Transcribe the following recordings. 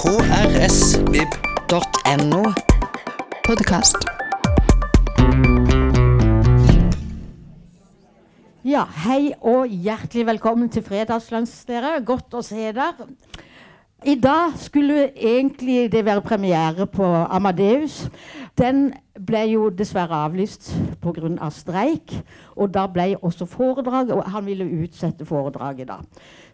krsvib.no. Podkast. Ja, hei og hjertelig velkommen til Fredagslunsj, dere. Godt å se dere. I dag skulle egentlig det være premiere på Amadeus. Den ble jo dessverre avlyst pga. streik. Og da ble også foredraget Og han ville utsette foredraget da.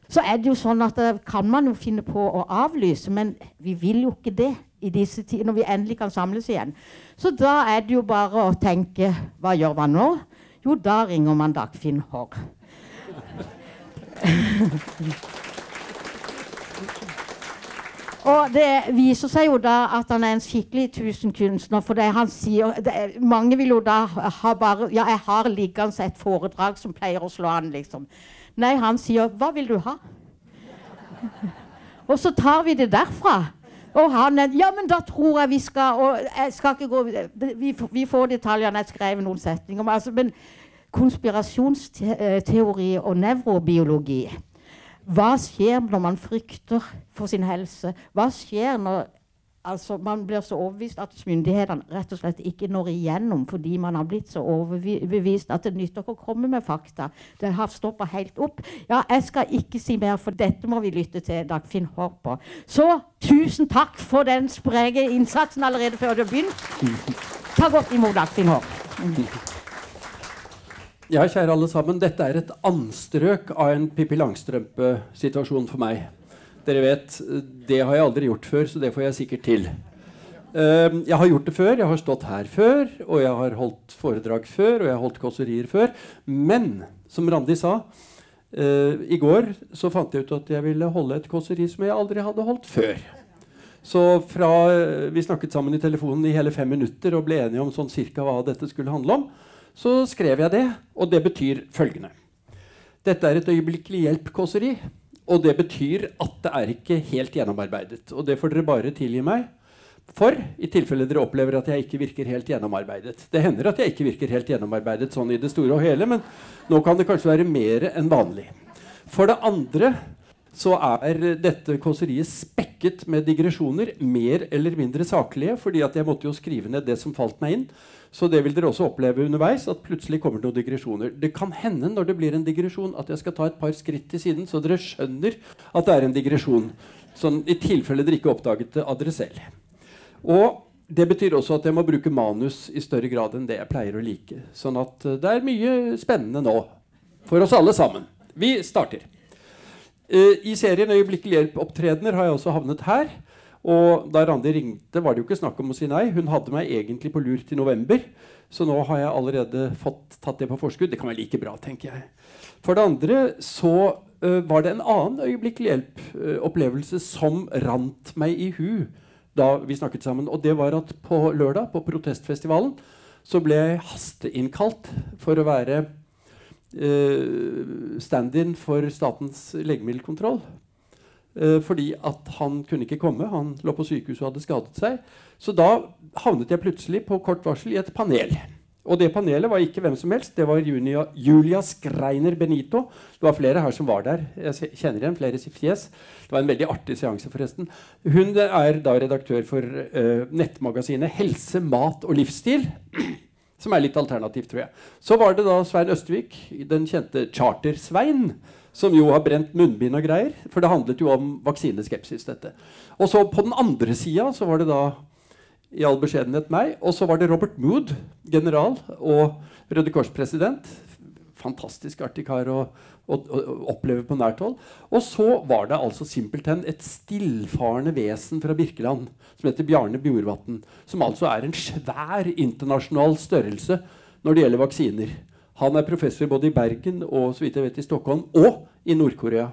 Så er det jo sånn at det kan man jo finne på å avlyse, men vi vil jo ikke det i disse tider, når vi endelig kan samles igjen. Så da er det jo bare å tenke Hva gjør man nå? Jo, da ringer man Dagfinn Haarr. Og det viser seg jo da at han er en skikkelig tusenkunstner. For det han sier det, Mange vil jo da ha bare Ja, jeg har liggende et foredrag som pleier å slå an, liksom. Nei, han sier 'Hva vil du ha?' og så tar vi det derfra. Og han er 'Ja, men da tror jeg vi skal Og jeg skal ikke gå Vi, vi får detaljene. Jeg skrev noen setninger. Men, altså, men konspirasjonsteori og nevrobiologi hva skjer når man frykter for sin helse? Hva skjer når altså, man blir så overbevist at myndighetene rett og slett ikke når igjennom fordi man har blitt så overbevist at det nytter ikke å komme med fakta? Det har stoppa helt opp. Ja, jeg skal ikke si mer, for dette må vi lytte til Dagfinn Hård på. Så tusen takk for den spreke innsatsen allerede før det har begynt. Ta godt imot Dagfinn. Mm. Ja, kjære alle sammen. Dette er et anstrøk av en Pippi Langstrømpe-situasjon for meg. Dere vet, Det har jeg aldri gjort før, så det får jeg sikkert til. Uh, jeg har gjort det før. Jeg har stått her før, og jeg har holdt foredrag før, og jeg har holdt kåserier før. Men som Randi sa, uh, i går så fant jeg ut at jeg ville holde et kåseri som jeg aldri hadde holdt før. Så fra uh, vi snakket sammen i telefonen i hele fem minutter og ble enige om sånn cirka hva dette skulle handle om, så skrev jeg det, og det betyr følgende. Dette er et øyeblikkelig hjelp-kåseri, og det betyr at det er ikke helt gjennomarbeidet. Og det får dere bare tilgi meg for, i tilfelle dere opplever at jeg ikke virker helt gjennomarbeidet. Det hender at jeg ikke virker helt gjennomarbeidet sånn i det store og hele, men nå kan det kanskje være mer enn vanlig. For det andre så er dette kåseriet spekket med digresjoner, mer eller mindre saklige, fordi at jeg måtte jo skrive ned det som falt meg inn. Så det vil dere også oppleve underveis. at plutselig kommer noen digresjoner. Det kan hende når det blir en digresjon at jeg skal ta et par skritt til siden, så dere skjønner at det er en digresjon. Sånn, I tilfelle dere ikke oppdaget det av dere selv. Og det betyr også at jeg må bruke manus i større grad enn det jeg pleier å like. Sånn at uh, det er mye spennende nå for oss alle sammen. Vi starter. Uh, I serien Øyeblikkelig hjelp-opptredener har jeg også havnet her. Og da Randi ringte, var det jo ikke snakk om å si nei. Hun hadde meg egentlig på lur til november. Så nå har jeg allerede fått tatt det på forskudd. Det kan være like bra, tenker jeg. For det andre så uh, var det en annen øyeblikkelig hjelp-opplevelse uh, som rant meg i hu da vi snakket sammen. Og det var at på lørdag, på protestfestivalen, så ble jeg hasteinnkalt for å være uh, stand-in for Statens legemiddelkontroll fordi at han kunne ikke komme. Han lå på sykehus og hadde skadet seg. Så da havnet jeg plutselig på kort varsel i et panel. Og det panelet var ikke hvem som helst. Det var Julia, Julia Skreiner Benito. Det var flere her som var der. Jeg kjenner igjen flere fjes. Det var en veldig artig seanse, forresten. Hun er da redaktør for uh, nettmagasinet Helse, mat og livsstil. Som er litt alternativt, tror jeg. Så var det da Svein Østvik, den kjente Charter-Svein som jo har brent munnbind og greier. For det handlet jo om vaksineskepsis. dette. Og så på den andre sida så var det da i all beskjedenhet meg. Og så var det Robert Mood, general og Røde Kors-president. Fantastisk artig kar å, å, å, oppleve på nært hold. Og så var det altså simpelthen et stillfarende vesen fra Birkeland som heter Bjarne Bjorvatn. Som altså er en svær internasjonal størrelse når det gjelder vaksiner. Han er professor både i Bergen og så vidt jeg vet i Stockholm og i Nord-Korea.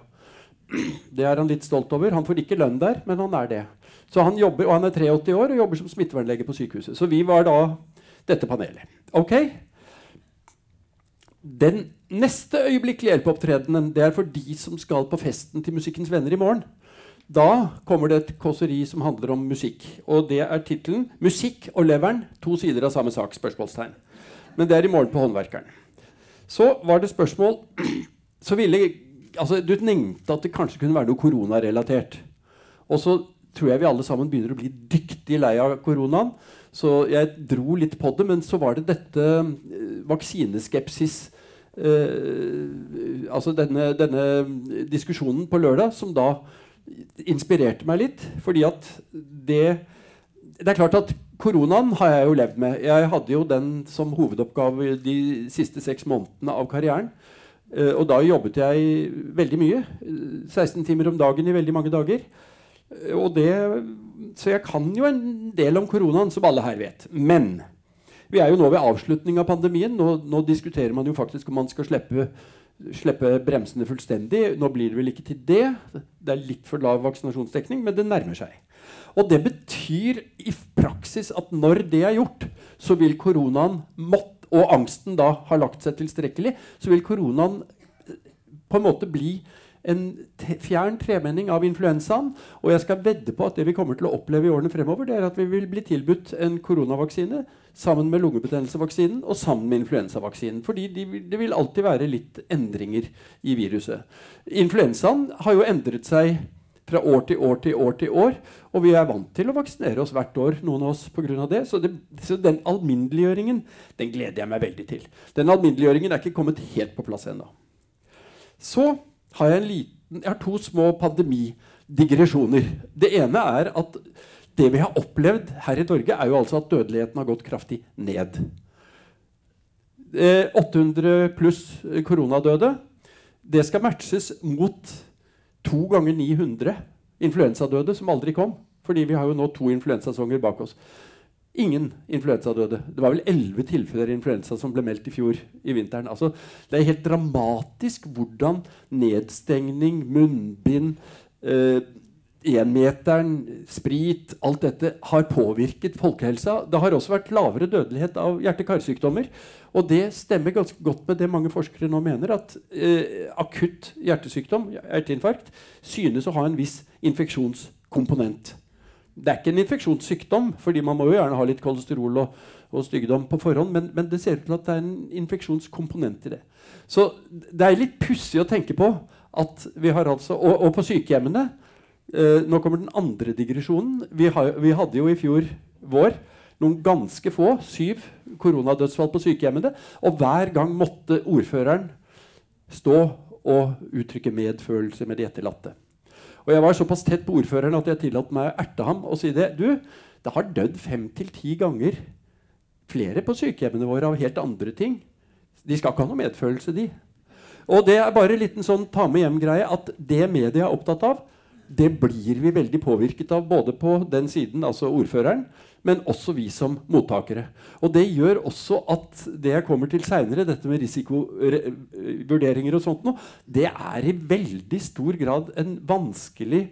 Det er han litt stolt over. Han får ikke lønn der, men han er det. Så han jobber, og han er 83 år og jobber som smittevernlege på sykehuset. Så vi var da dette panelet. Ok? Den neste øyeblikkelig hjelpeopptredenen det er for de som skal på festen til Musikkens venner i morgen. Da kommer det et kåseri som handler om musikk. Og det er tittelen 'Musikk og leveren. To sider av samme sak?' spørsmålstegn. Men det er i morgen på Håndverkeren. Så var det spørsmål så ville, altså, Du nevnte at det kanskje kunne være noe koronarelatert. Og så tror jeg vi alle sammen begynner å bli dyktig lei av koronaen. Så jeg dro litt på det, men så var det dette eh, vaksineskepsis eh, Altså denne, denne, diskusjonen på lørdag som da inspirerte meg litt. Fordi at det Det er klart at koronaen har jeg jo levd med. Jeg hadde jo den som hovedoppgave de siste seks månedene av karrieren. Eh, og da jobbet jeg veldig mye. 16 timer om dagen i veldig mange dager. Eh, og det, så jeg kan jo en del om koronaen, som alle her vet. Men vi er jo nå ved avslutning av pandemien. Nå, nå diskuterer man jo faktisk om man skal slippe, slippe, bremsene fullstendig. Nå blir det vel ikke til det. Det er litt for lav vaksinasjonsdekning, men det nærmer seg. Og det betyr i praksis at når det er gjort, så vil koronaen måtte, og angsten da har lagt seg tilstrekkelig, så vil koronaen på en måte bli en fjern tremenning av influensaen. Og jeg skal vedde på at det vi kommer til å oppleve i årene fremover, det er at vi vil bli tilbudt en koronavaksine sammen med lungebetennelsevaksinen og sammen med influensavaksinen. Fordi de, det vil alltid være litt endringer i viruset. Influensaen har jo endret seg fra år til år til år til år. Og vi er vant til å vaksinere oss hvert år, noen av oss av det. Så, det, så den alminneliggjøringen den gleder jeg meg veldig til. Den alminneliggjøringen er ikke kommet helt på plass ennå. Så har jeg, en liten, jeg har to små pandemidigresjoner. Det ene er at det vi har opplevd her i Norge, er jo altså at dødeligheten har gått kraftig ned. Eh, 800 pluss koronadøde. Det skal matches mot to ganger 900 influensadøde som aldri kom. Fordi vi har jo nå to influensasonger bak oss. Ingen influensadøde. Det var vel elleve tilfeller influensa som ble meldt i fjor i vinteren. Altså, det er helt dramatisk hvordan nedstengning, munnbind, eh, énmeteren, sprit, alt dette har påvirket folkehelsa. Det har også vært lavere dødelighet av hjerte-karsykdommer. Og det stemmer ganske godt med det mange forskere nå mener, at eh, akutt hjertesykdom, hjerteinfarkt, synes å ha en viss infeksjonskomponent. Det er ikke en infeksjonssykdom, fordi man må jo gjerne ha litt kolesterol og, og stygdom på forhånd, men, men, det ser ut til at det er en infeksjonskomponent i det. Så det er litt pussig å tenke på at vi har altså Og, og på sykehjemmene eh, Nå kommer den andre digresjonen. Vi, ha, vi, hadde jo i fjor vår noen ganske få, syv koronadødsfall på sykehjemmene. Og hver gang måtte ordføreren stå og uttrykke medfølelse med de etterlatte. Og jeg var såpass tett på ordføreren at jeg tillot meg å erte ham og si det. Du, det har dødd fem til ti ganger flere på sykehjemmene våre av helt andre ting. De skal ikke ha noe medfølelse, de. Og det er bare en liten sånn ta med hjem-greie at det media er opptatt av, det blir vi veldig påvirket av både på den siden, altså ordføreren, men også vi som mottakere. Og det gjør også at det jeg kommer til seinere, dette med risikovurderinger og sånt noe, det er i veldig stor grad en vanskelig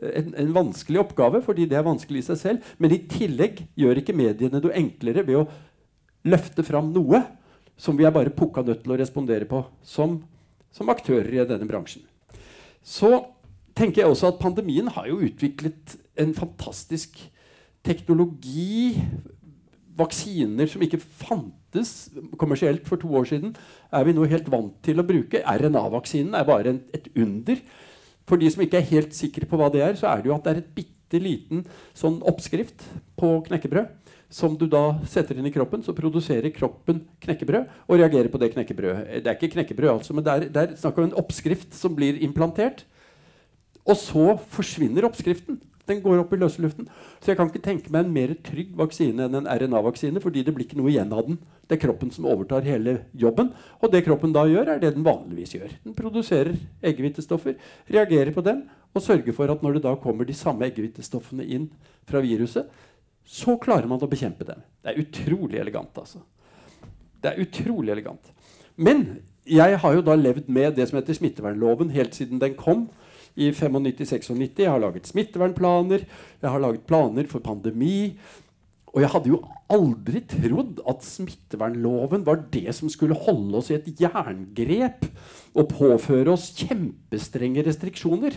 en, en, vanskelig oppgave, fordi det er vanskelig i seg selv. Men i tillegg gjør ikke mediene det enklere ved å løfte fram noe som vi er bare pukka nødt til å respondere på som, som aktører i denne bransjen. Så tenker jeg også at pandemien har jo utviklet en fantastisk teknologi, vaksiner som ikke fantes kommersielt for to år siden, er vi nå helt vant til å bruke. RNA-vaksinen er bare en, et under. For de som ikke er helt sikre på hva det er, så er det jo at det er et bitte liten sånn oppskrift på knekkebrød som du da setter inn i kroppen, så produserer kroppen knekkebrød og reagerer på det knekkebrødet. Det er ikke knekkebrød, altså, men det er, det er snakk om en oppskrift som blir implantert. Og så forsvinner oppskriften. Den går opp i løse luften. Så jeg kan ikke tenke meg en mer trygg vaksine enn en RNA-vaksine, fordi det blir ikke noe igjen av den. Det er kroppen som overtar hele jobben. Og det kroppen da gjør, er det den vanligvis gjør. Den produserer eggehvitestoffer, reagerer på den og sørger for at når det da kommer de samme eggehvitestoffene inn fra viruset, så klarer man å bekjempe dem. Det er utrolig elegant, altså. Det er utrolig elegant. Men jeg har jo da levd med det som heter smittevernloven helt siden den kom i 95-96. Jeg har laget smittevernplaner, jeg har laget planer for pandemi. Og jeg hadde jo aldri trodd at smittevernloven var det som skulle holde oss i et jerngrep og påføre oss kjempestrenge restriksjoner.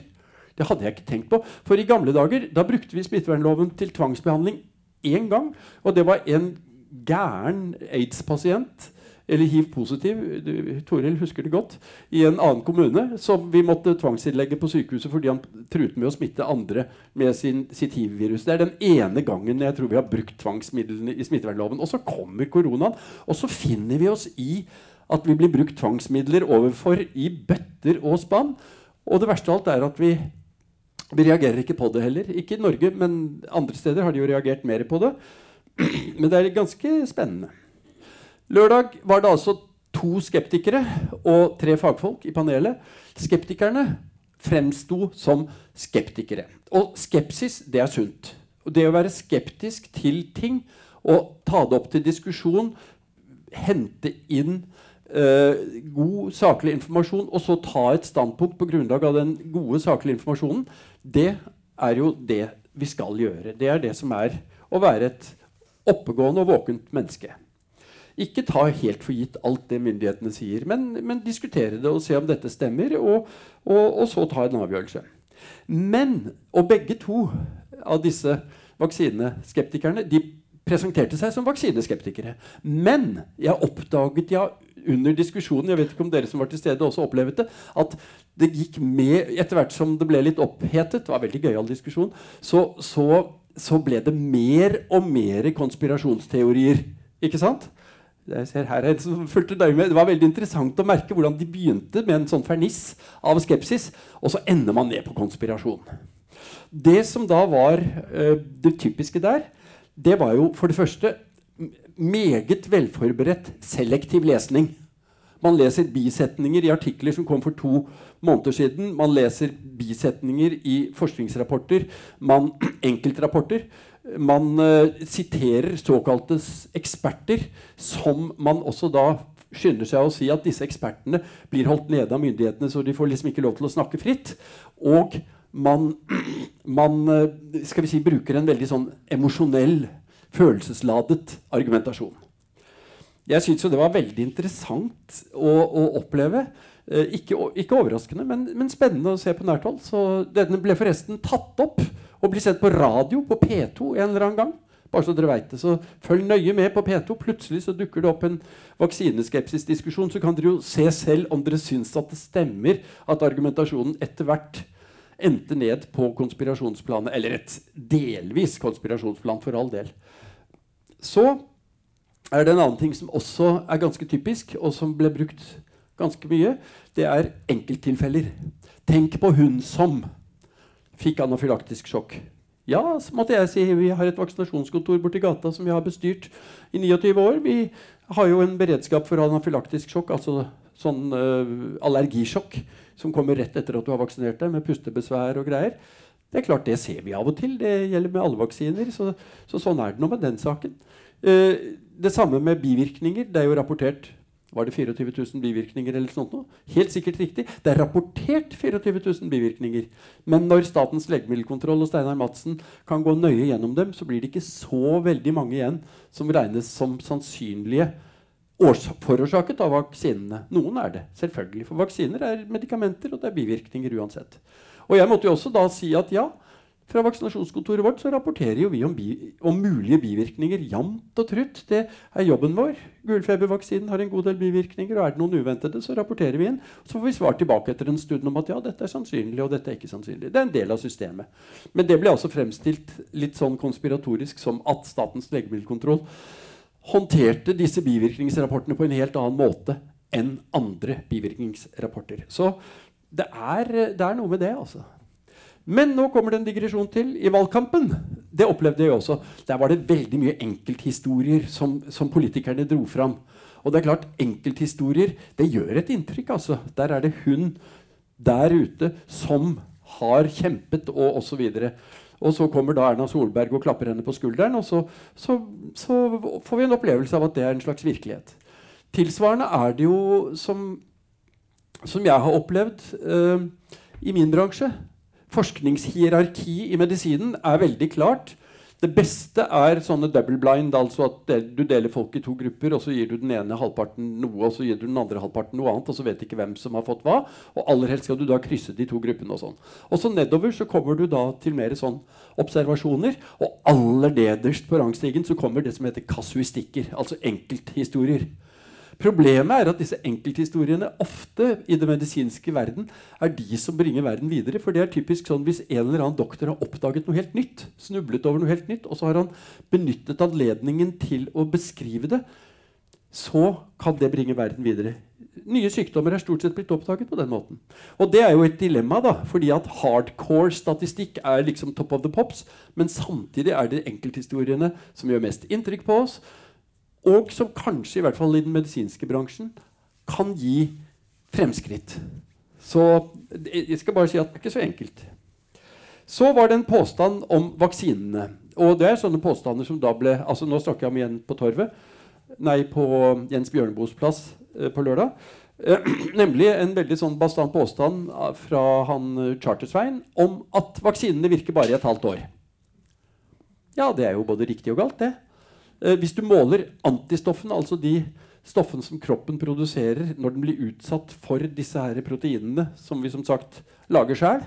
Det hadde jeg ikke tenkt på. For i gamle dager da brukte vi smittevernloven til tvangsbehandling én gang. Og det var en gæren aids-pasient eller hiv-positiv, Toril husker det godt, i en annen kommune som vi måtte tvangsinnlegge på sykehuset fordi han truet med å smitte andre med sin, sitt hiv-virus. Det er den ene gangen jeg tror vi har brukt tvangsmidlene i smittevernloven. Og så kommer koronaen, og så finner vi oss i at vi blir brukt tvangsmidler overfor i bøtter og spann. Og det verste av alt er at vi, vi reagerer ikke på det heller. Ikke i Norge, men andre steder har de jo reagert mer på det. Men det er ganske spennende. Lørdag var det altså to skeptikere og tre fagfolk i panelet. Skeptikerne fremsto som skeptikere. Og skepsis, det er sunt. Og det å være skeptisk til ting og ta det opp til diskusjon, hente inn eh, god, saklig informasjon og så ta et standpunkt på grunnlag av den gode, saklige informasjonen, det er jo det vi skal gjøre. Det er det som er å være et oppegående og våkent menneske. Ikke ta helt for gitt alt det myndighetene sier, men, men diskutere det og se om dette stemmer, og, og, og, så ta en avgjørelse. Men, og begge to av disse vaksineskeptikerne de presenterte seg som vaksineskeptikere. Men jeg oppdaget ja, under diskusjonen jeg vet ikke om dere som var til stede også opplevde det, at det gikk med Etter hvert som det ble litt opphetet, det var veldig gøyal diskusjon, så, så, så ble det mer og mer konspirasjonsteorier. Ikke sant? Jeg ser her er fulgte nøye med. Det var veldig interessant å merke hvordan de begynte med en sånn ferniss av skepsis, og så ender man ned på konspirasjon. Det som da var uh, det typiske der, det var jo for det første meget velforberedt selektiv lesning. Man leser bisetninger i artikler som kom for to måneder siden. Man leser bisetninger i forskningsrapporter, man, enkeltrapporter man uh, siterer såkalte eksperter, som man også da skynder seg å si at disse ekspertene blir holdt nede av myndighetene, så de får liksom ikke lov til å snakke fritt. Og man, man uh, skal vi si, bruker en veldig sånn emosjonell, følelsesladet argumentasjon. Jeg syns jo det var veldig interessant å, å oppleve. Eh, ikke, ikke, overraskende, men, men, spennende å se på nært hold. Så denne ble forresten tatt opp og blir sett på radio på P2 en eller annen gang. Bare så dere vet det. Så følg nøye med på P2. Plutselig så dukker det opp en vaksineskepsisdiskusjon. Så kan dere jo se selv om dere syns at det stemmer at argumentasjonen etter hvert endte ned på konspirasjonsplanet. Eller et delvis konspirasjonsplan, for all del. Så er det en annen ting som også er ganske typisk, og som ble brukt ganske mye. Det er enkelttilfeller. Tenk på hun som fikk anafylaktisk sjokk. Ja, så måtte jeg si. Vi har et vaksinasjonskontor borti gata som vi har bestyrt i 29 år. Vi har jo en beredskap for anafylaktisk sjokk, altså sånn uh, allergisjokk som kommer rett etter at du har vaksinert deg, med pustebesvær og greier. Det er klart, det ser vi av og til. Det gjelder med alle vaksiner. Så, så sånn er det nå med den saken. Uh, det samme med bivirkninger. Det er jo rapportert var det 24 000 bivirkninger? eller sånt noe? Helt sikkert riktig. Det er rapportert 24 000 bivirkninger. Men når Statens legemiddelkontroll og Steinar Madsen kan gå nøye gjennom dem, så blir det ikke så veldig mange igjen som regnes som sannsynlige forårsaket av vaksinene. Noen er det, selvfølgelig. For vaksiner er medikamenter, og det er bivirkninger uansett. Og jeg måtte jo også da si at ja, fra vaksinasjonskontoret vårt så rapporterer jo vi om, bi om mulige bivirkninger jevnt og trutt. Det er jobben vår. Gulfebervaksinen har en god del bivirkninger. og Er det noen uventede, så rapporterer vi inn. Så får vi svar tilbake etter en stund om at ja, dette er sannsynlig, og dette er ikke sannsynlig. Det er en del av systemet. Men det ble altså fremstilt litt sånn konspiratorisk som at Statens legemiddelkontroll håndterte disse bivirkningsrapportene på en helt annen måte enn andre bivirkningsrapporter. Så det er, det er noe med det, altså. Men nå kommer det en digresjon til. I valgkampen det opplevde jeg også, der var det veldig mye enkelthistorier som, som politikerne dro fram. Og det er klart, enkelthistorier det gjør et inntrykk. altså. Der er det hun der ute som har kjempet, og osv. Og så kommer da Erna Solberg og klapper henne på skulderen, og så, så, så, får vi en opplevelse av at det er en slags virkelighet. Tilsvarende er det jo, som, som jeg har opplevd uh, i min bransje forskningshierarki i medisinen er veldig klart. Det beste er sånne double blind, altså at du deler folk i to grupper, og så gir du den ene halvparten noe, og så gir du den andre halvparten noe annet, og så vet ikke hvem som har fått hva. Og aller helst skal du da krysse de to gruppene og sånn. Og så nedover så kommer du da til mer sånn observasjoner, og aller nederst på rangstigen så kommer det som heter kasuistikker, altså enkelthistorier. Problemet er at disse enkelthistoriene ofte i det medisinske verden er de som bringer verden videre. For det er typisk sånn hvis en eller annen doktor har oppdaget noe helt nytt, snublet over noe helt nytt, og så har han benyttet anledningen til å beskrive det, så kan det bringe verden videre. Nye sykdommer er stort sett blitt oppdaget på den måten. Og det er jo et dilemma, da, fordi at hardcore statistikk er liksom top of the pops, men samtidig er det enkelthistoriene som gjør mest inntrykk på oss, og som kanskje, i hvert fall i den medisinske bransjen, kan gi fremskritt. Så jeg skal bare si at det er ikke så enkelt. Så var det en påstand om vaksinene. Og det er sånne påstander som da ble altså Nå snakker jeg om igjen på Torvet. Nei, på Jens Bjørneboes plass eh, på lørdag. Eh, nemlig en veldig sånn bastant påstand fra han eh, Chartersveien om at vaksinene virker bare i et halvt år. Ja, det er jo både riktig og galt, det. Eh, hvis du måler antistoffene, altså de stoffene som kroppen produserer når den blir utsatt for disse her proteinene som vi som sagt lager sjøl,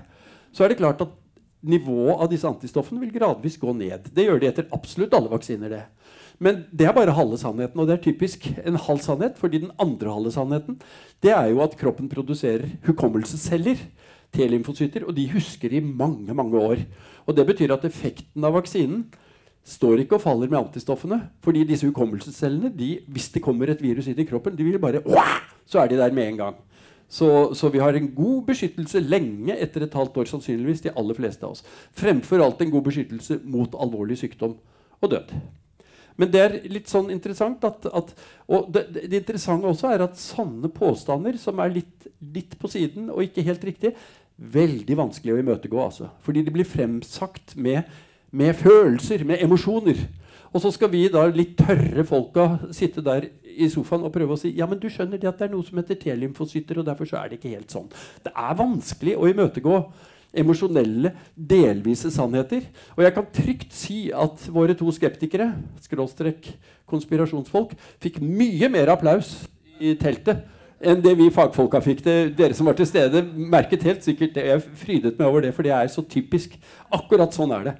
så er det klart at nivået av disse antistoffene vil gradvis gå ned. Det gjør de etter absolutt alle vaksiner. det. Men det er bare halve sannheten, og det er typisk en halv sannhet. fordi den andre halve sannheten det er jo at kroppen produserer hukommelsesceller, T-lymfocytter, og de husker i mange mange år. Og Det betyr at effekten av vaksinen står ikke og faller med antistoffene. fordi disse hukommelsescellene, de, hvis det kommer et virus inn i kroppen, de vil bare Så er de der med en gang. Så, så, vi har en god beskyttelse lenge etter et halvt år, sannsynligvis de aller fleste av oss. Fremfor alt en god beskyttelse mot alvorlig sykdom og død. Men det er litt sånn interessant at, at Og det, det, interessante også er at sånne påstander, som er litt, litt på siden og ikke helt riktige, veldig vanskelig å imøtegå. Altså. Fordi de blir fremsagt med med følelser, med emosjoner. Og så skal vi da litt tørre folka sitte der i sofaen og prøve å si ja, men du skjønner det at det er noe som heter T-lymfocytter, og derfor så er det ikke helt sånn. Det er vanskelig å imøtegå emosjonelle, delvise sannheter. Og jeg kan trygt si at våre to skeptikere, skråstrek konspirasjonsfolk, fikk mye mer applaus i teltet enn det vi fagfolka fikk. Det, dere som var til stede, merket helt sikkert det. Jeg frydet meg over det, for det er så typisk. Akkurat sånn er det.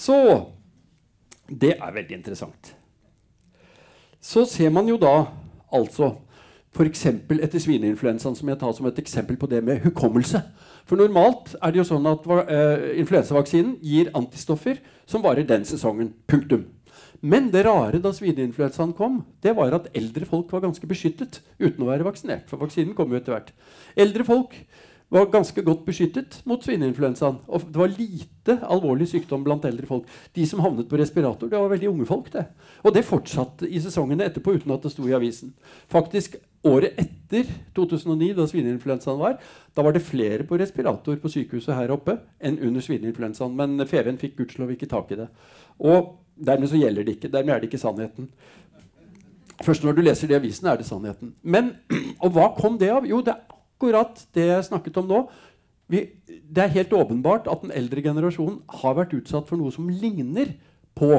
Så Det er veldig interessant. Så ser man jo da altså f.eks. etter svineinfluensaen, som jeg tar som et eksempel på det med hukommelse. For normalt er det jo sånn at uh, influensavaksinen gir antistoffer som varer den sesongen. Punktum. Men det rare da svineinfluensaen kom, det var at eldre folk var ganske beskyttet uten å være vaksinert. For vaksinen kom jo etter hvert. Eldre folk var ganske godt beskyttet mot svineinfluensaen. Og det var lite alvorlig sykdom blant eldre folk. De som havnet på respirator, det var veldig unge folk. det. Og det fortsatte i sesongene etterpå uten at det sto i avisen. Faktisk Året etter 2009, da svineinfluensaen var, da var det flere på respirator på sykehuset her oppe enn under svineinfluensaen. Men FVN fikk gudskjelov ikke tak i det. Og dermed så gjelder det ikke. Dermed er det ikke sannheten. Først når du leser det i avisen, er det sannheten. Men, Og hva kom det av? Jo, det er akkurat det jeg snakket om nå. Vi, det er helt åpenbart at den eldre generasjonen har vært utsatt for noe som ligner på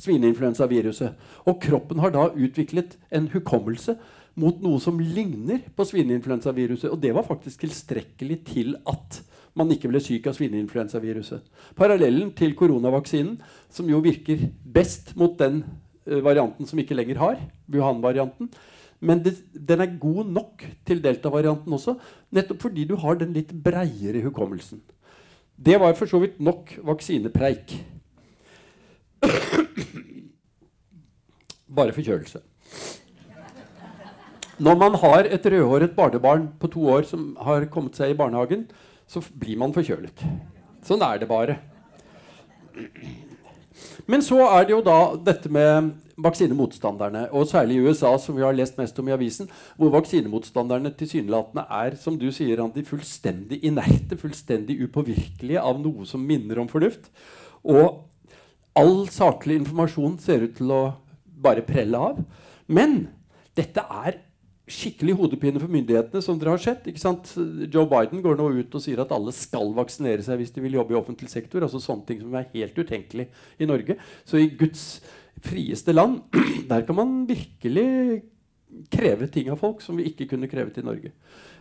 svineinfluensaviruset. Og kroppen har da utviklet en hukommelse mot noe som ligner på svineinfluensaviruset. Og det var faktisk tilstrekkelig til at man ikke ble syk av svineinfluensaviruset. Parallellen til koronavaksinen, som jo virker best mot den uh, varianten som ikke lenger har, Wuhan-varianten, men det, den er god nok til delta-varianten også, nettopp fordi du har den litt breiere hukommelsen. Det var for så vidt nok vaksinepreik. Bare forkjølelse. Når man har et rødhåret barnebarn på to år som har kommet seg i barnehagen, så blir man forkjølet. Sånn er det bare. Men så er det jo da dette med vaksinemotstanderne, og særlig i USA, som vi har lest mest om i avisen, hvor vaksinemotstanderne tilsynelatende er som du sier, Andy, fullstendig inerte, fullstendig upåvirkelige av noe som minner om fornuft. Og all saklig informasjon ser ut til å bare prelle av. Men dette er skikkelig hodepine for myndighetene, som dere har sett. ikke sant? Joe Biden går nå ut og sier at alle skal vaksinere seg hvis de vil jobbe i offentlig sektor. altså sånne ting som er helt utenkelig i Norge. Så i Guds frieste land, der kan man virkelig kreve ting av folk som vi ikke kunne krevet i Norge.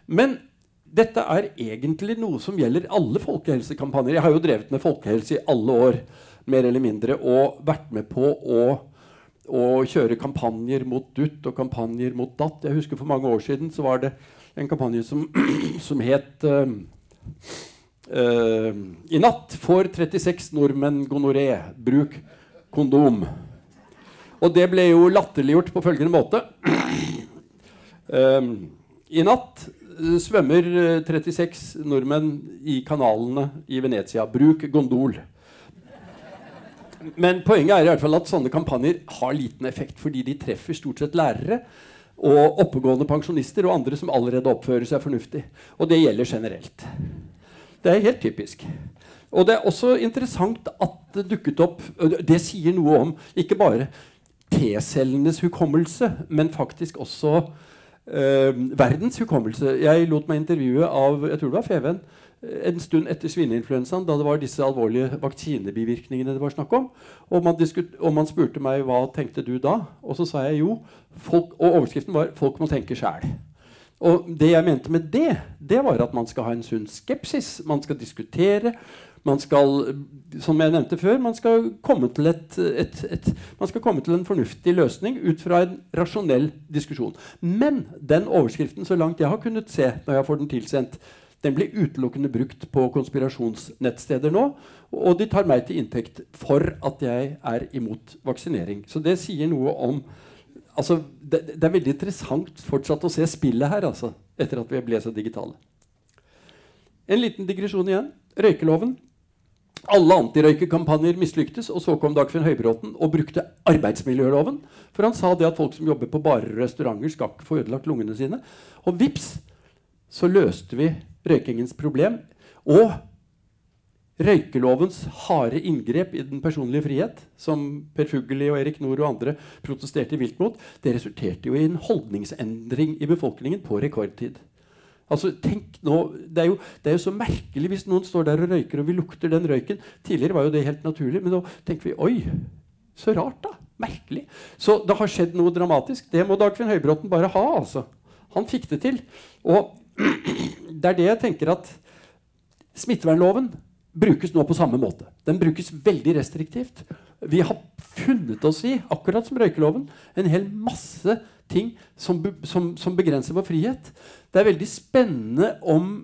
Men dette er egentlig noe som gjelder alle folkehelsekampanjer. Jeg har jo drevet med folkehelse i alle år, mer eller mindre, og vært med på å og kjøre kampanjer mot dutt og kampanjer mot datt. Jeg husker For mange år siden så var det en kampanje som, som het uh, uh, I natt får 36 nordmenn gonoré. Bruk kondom. Og det ble jo latterliggjort på følgende måte. Uh, I natt svømmer 36 nordmenn i kanalene i Venezia. Bruk gondol. Men poenget er i hvert fall at sånne kampanjer har liten effekt fordi de treffer stort sett lærere og oppegående pensjonister og andre som allerede oppfører seg fornuftig. Og det gjelder generelt. Det er helt typisk. Og det er også interessant at det dukket opp Det sier noe om ikke bare T-cellenes hukommelse, men faktisk også øh, verdens hukommelse. Jeg lot meg intervjue av jeg tror det var Feven, en stund etter svineinfluensaen, da det var disse alvorlige vaksinebivirkningene det var snakk om. Og man, og man, spurte meg hva tenkte du da, og så sa jeg jo folk, Og overskriften var 'Folk må tenke sjæl'. Og det jeg mente med det, det var at man skal ha en sunn skepsis. Man skal diskutere. Man skal, som jeg nevnte før, man skal komme til, et, et, et, man skal komme til en fornuftig løsning ut fra en rasjonell diskusjon. Men den overskriften, så langt jeg har kunnet se når jeg får den tilsendt, den blir utelukkende brukt på konspirasjonsnettsteder nå. Og de tar meg til inntekt for at jeg er imot vaksinering. Så det sier noe om altså, det, det, er veldig interessant fortsatt å se spillet her, altså, etter at vi ble så digitale. En liten digresjon igjen. Røykeloven. Alle antirøykekampanjer mislyktes, og så kom Dagfinn Høybråten og brukte arbeidsmiljøloven. For han sa det at folk som jobber på barer og restauranter, skal ikke få ødelagt lungene sine. Og vips, så løste vi røykingens problem. Og røykelovens harde inngrep i den personlige frihet, som Per Fugelli og Erik Nord og andre protesterte vilt mot, det resulterte jo i en holdningsendring i befolkningen på rekordtid. Altså, tenk nå, det er, jo, det er, jo, så merkelig hvis noen står der og røyker, og vi lukter den røyken. Tidligere var jo det helt naturlig, men nå tenker vi oi, så rart, da. Merkelig. Så det har skjedd noe dramatisk. Det må Dagfinn Høybråten bare ha. altså. Han fikk det til. Og det er det jeg tenker at Smittevernloven brukes nå på samme måte. Den brukes veldig restriktivt. Vi har funnet oss i, akkurat som røykeloven, en hel masse ting som, som, som begrenser vår frihet. Det er veldig spennende om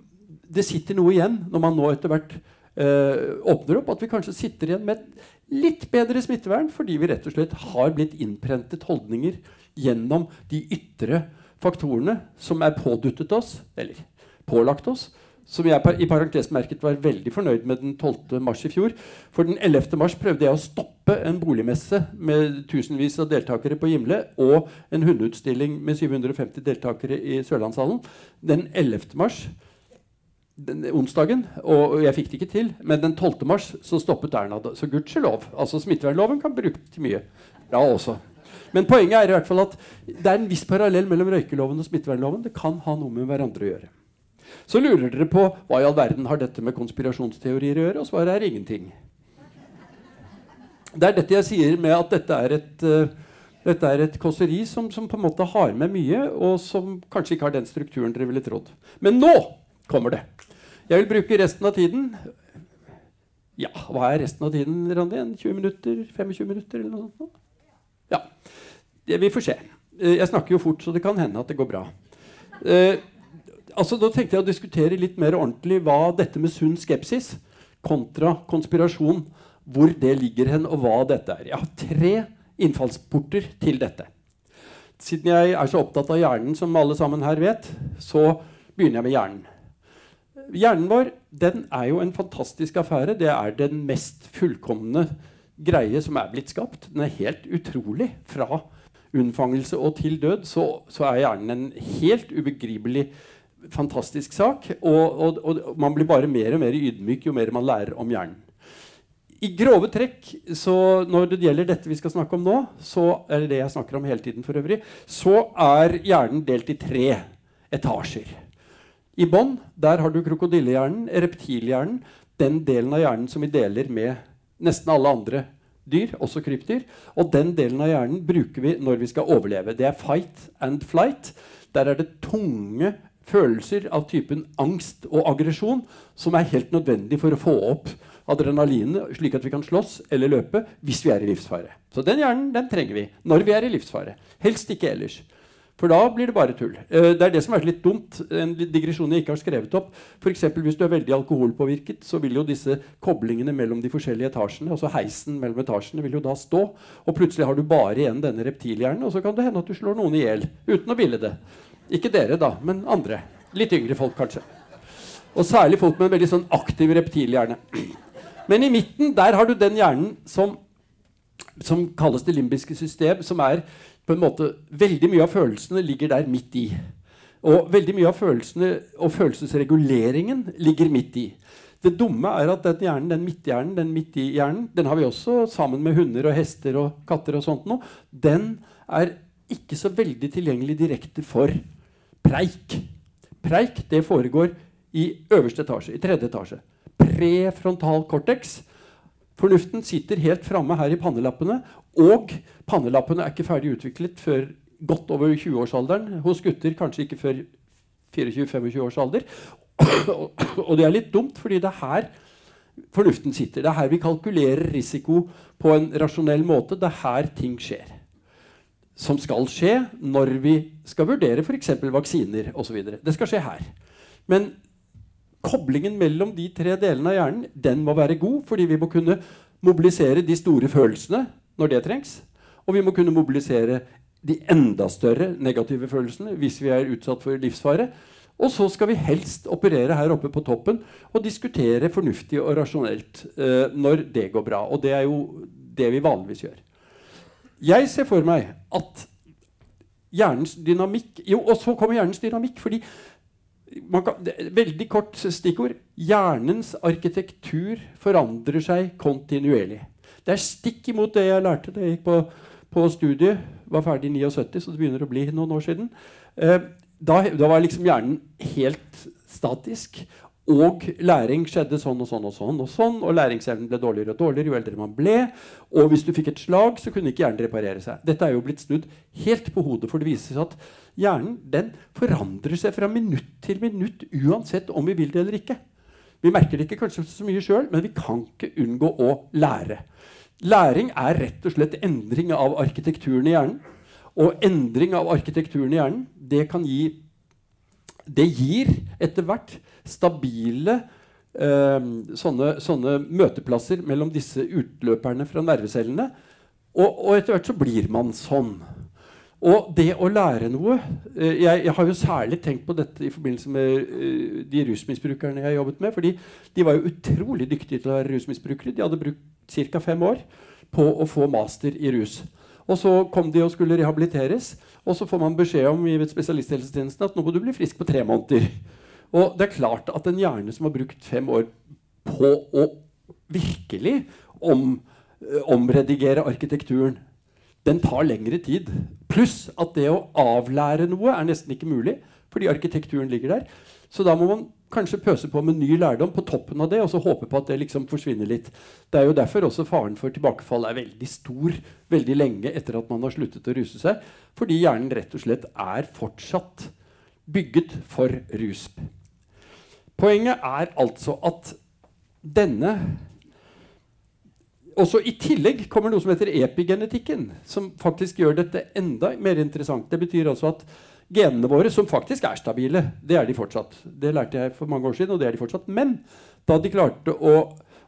det sitter noe igjen når man nå etter hvert øh, åpner opp. At vi kanskje sitter igjen med et litt bedre smittevern fordi vi rett og slett har blitt innprentet holdninger gjennom de ytre faktorene som er påduttet oss, eller pålagt oss, som jeg i parentes merket var veldig fornøyd med den 12. mars i fjor. For den 11. mars prøvde jeg å stoppe en boligmesse med tusenvis av deltakere på Gimle og en hundeutstilling med 750 deltakere i Sørlandshallen. Den 11. mars den, onsdagen, og jeg fikk det ikke til, men den 12. mars så stoppet Erna. Så gudskjelov. Altså Smittevernloven kan brukes til mye Ja, også. Men poenget er i hvert fall at det er en viss parallell mellom røykeloven og smittevernloven. Det kan ha noe med hverandre å gjøre. Så lurer dere på hva i all verden har dette med konspirasjonsteorier å gjøre, og svaret er ingenting. Det er dette jeg sier med at dette er et, uh, dette er et kåseri som, som, på en måte har med mye, og som kanskje ikke har den strukturen dere ville trodd. Men nå kommer det. Jeg vil bruke resten av tiden Ja, hva er resten av tiden, Randi? 20 minutter? 25 minutter? eller noe sånt? Ja. Vi får se. Eh, jeg snakker jo fort, så det kan hende at det går bra. Eh, altså, Da tenkte jeg å diskutere litt mer ordentlig hva dette med sunn skepsis kontra konspirasjon, hvor det ligger hen, og hva dette er. Jeg har tre innfallsporter til dette. Siden jeg er så opptatt av hjernen, som alle sammen her vet, så begynner jeg med hjernen. Hjernen vår den er jo en fantastisk affære. Det er den mest fullkomne greie som er blitt skapt. Den er helt utrolig. Fra unnfangelse og til død så, så er hjernen en helt ubegripelig fantastisk sak. Og, og, og, man blir bare mer og mer ydmyk jo mer man lærer om hjernen. I grove trekk, så når det gjelder dette vi skal snakke om nå, så er det jeg snakker om hele tiden for øvrig, så er hjernen delt i tre etasjer. I bånn har du krokodillehjernen, reptilhjernen, den delen av hjernen som vi deler med nesten alle andre dyr, også krypdyr. Og den delen av hjernen bruker vi når vi skal overleve. Det er fight and flight. Der er det tunge følelser av typen angst og aggresjon som er helt nødvendig for å få opp adrenalinet, slik at vi kan slåss eller løpe hvis vi er i livsfare. Så den hjernen den trenger vi når vi er i livsfare. Helst ikke ellers. For da blir det bare tull. Eh, det er det som er litt dumt. En digresjon jeg ikke har skrevet opp. For hvis du er veldig alkoholpåvirket, så vil jo disse koblingene mellom de forskjellige etasjene, altså heisen mellom etasjene, vil jo da stå. Og plutselig har du bare igjen denne reptilhjernen, og så kan det hende at du slår noen i hjel. Uten å ville det. Ikke dere, da, men andre. Litt yngre folk, kanskje. Og særlig folk med en veldig sånn aktiv reptilhjerne. Men i midten der har du den hjernen som, som kalles det limbiske system, som er på en måte Veldig mye av følelsene ligger der midt i. Og veldig mye av følelsene og følelsesreguleringen ligger midt i. Det dumme er at den hjernen, den midthjernen, den midt i hjernen, den har vi også sammen med hunder og hester og katter og sånt noe. Den er ikke så veldig tilgjengelig direkte for preik. Preik det foregår i øverste etasje, i tredje etasje. Prefrontal cortex. Fornuften sitter helt framme her i pannelappene og pannelappene er ikke ferdig utviklet før godt over 20-årsalderen. Hos gutter kanskje ikke før 24-25 års alder. og det er litt dumt, fordi det er her fornuften sitter. Det er her vi kalkulerer risiko på en rasjonell måte. Det er her ting skjer. Som skal skje når vi skal vurdere f.eks. vaksiner osv. Det skal skje her. Men koblingen mellom de tre delene av hjernen den må være god, fordi vi må kunne mobilisere de store følelsene når det trengs. Og vi må kunne mobilisere de enda større negative følelsene hvis vi er utsatt for livsfare. Og så skal vi helst operere her oppe på toppen og diskutere fornuftig og rasjonelt eh, når det går bra. Og det er jo det vi vanligvis gjør. Jeg ser for meg at hjernens dynamikk Jo, og så kommer hjernens dynamikk. fordi kan, Veldig kort stikkord. Hjernens arkitektur forandrer seg kontinuerlig. Det er stikk imot det jeg lærte da jeg gikk på, på studiet. Var ferdig i 79, så det begynner å bli noen år siden. Eh, da, da, var liksom hjernen helt statisk. Og læring skjedde sånn og sånn og sånn. Og sånn, og læringsevnen ble dårligere og dårligere jo eldre man ble. Og hvis du fikk et slag, så kunne ikke hjernen reparere seg. Dette er jo blitt snudd helt på hodet, for det viser seg at hjernen den forandrer seg fra minutt til minutt uansett om vi vil det eller ikke. Vi merker det ikke kanskje så mye sjøl, men vi kan ikke unngå å lære. Læring er rett og slett endring av arkitekturen i hjernen. Og endring av arkitekturen i hjernen det kan gi Det gir etter hvert stabile eh, sånne, sånne, møteplasser mellom disse utløperne fra nervecellene. Og, og etter hvert så blir man sånn. Og det å lære noe eh, jeg, jeg, har jo særlig tenkt på dette i forbindelse med uh, de rusmisbrukerne jeg har jobbet med. fordi de var jo utrolig dyktige til å være rusmisbrukere. De hadde brukt ca. fem år på å få master i rus. Og så kom de og skulle rehabiliteres, og så får man beskjed om i spesialisthelsetjenesten at nå må du bli frisk på tre måneder. Og det er klart at en hjerne som har brukt fem år på å virkelig om, eh, omredigere arkitekturen, den tar lengre tid. Pluss at det å avlære noe er nesten ikke mulig, fordi arkitekturen ligger der. Så da må man kanskje pøse på med ny lærdom på toppen av det, og så håpe på at det liksom forsvinner litt. Det er jo derfor også faren for tilbakefall er veldig stor veldig lenge etter at man har sluttet å ruse seg. Fordi hjernen rett og slett er fortsatt bygget for rus. Poenget er altså at denne også I tillegg kommer noe som heter epigenetikken, som faktisk gjør dette enda mer interessant. Det betyr altså at genene våre, som faktisk er stabile. Det er de fortsatt. Det lærte jeg for mange år siden, og det er de fortsatt. Men da de klarte å,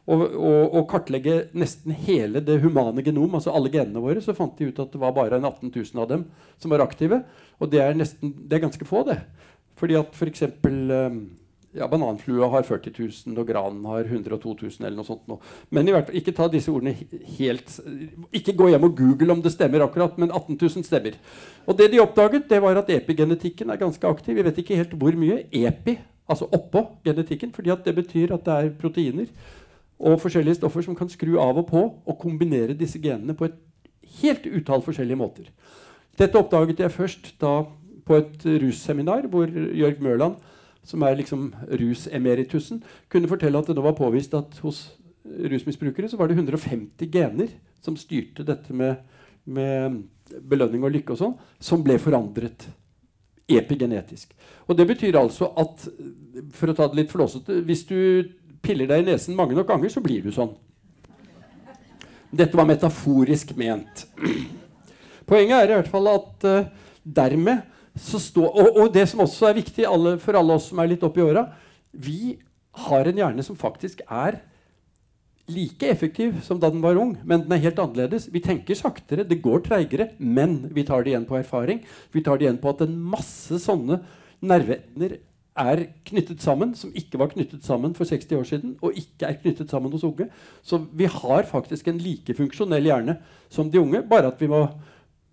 å, å, å kartlegge nesten hele det humane genom, altså alle genene våre, så fant de ut at det var bare 18 000 av dem som var aktive. Og det er, nesten, det er ganske få, det. Fordi at f.eks. Um, ja, Bananflua har 40 000, og granen har 102 000. eller noe sånt. Nå. Men i hvert fall, ikke ta disse ordene helt Ikke gå hjem og google om det stemmer akkurat, men 18 000 stemmer. Og det de oppdaget, det var at epigenetikken er ganske aktiv. Vi vet ikke helt hvor mye. Epi, altså oppå genetikken, fordi det betyr at det er proteiner og forskjellige stoffer som kan skru av og på og kombinere disse genene på et helt utall forskjellige måter. Dette oppdaget jeg først da på et russeminar hvor Jørg Mørland som er liksom rusemeritusen, kunne fortelle at det nå var påvist at hos rusmisbrukere så var det 150 gener som styrte dette med, med belønning og lykke og sånn, som ble forandret epigenetisk. Og det betyr altså at for å ta det litt flåsete, hvis du piller deg i nesen mange nok ganger, så blir du sånn. Dette var metaforisk ment. Poenget er i hvert fall at uh, dermed så står og, og, det som også er viktig alle, for alle oss som er litt oppi åra Vi har en hjerne som faktisk er like effektiv som da den var ung, men den er helt annerledes. Vi tenker saktere, det går treigere, men vi tar det igjen på erfaring. Vi tar det igjen på at en masse sånne nerveender er knyttet sammen, som ikke var knyttet sammen for 60 år siden, og ikke er knyttet sammen hos unge. Så vi har faktisk en like funksjonell hjerne som de unge, bare at vi må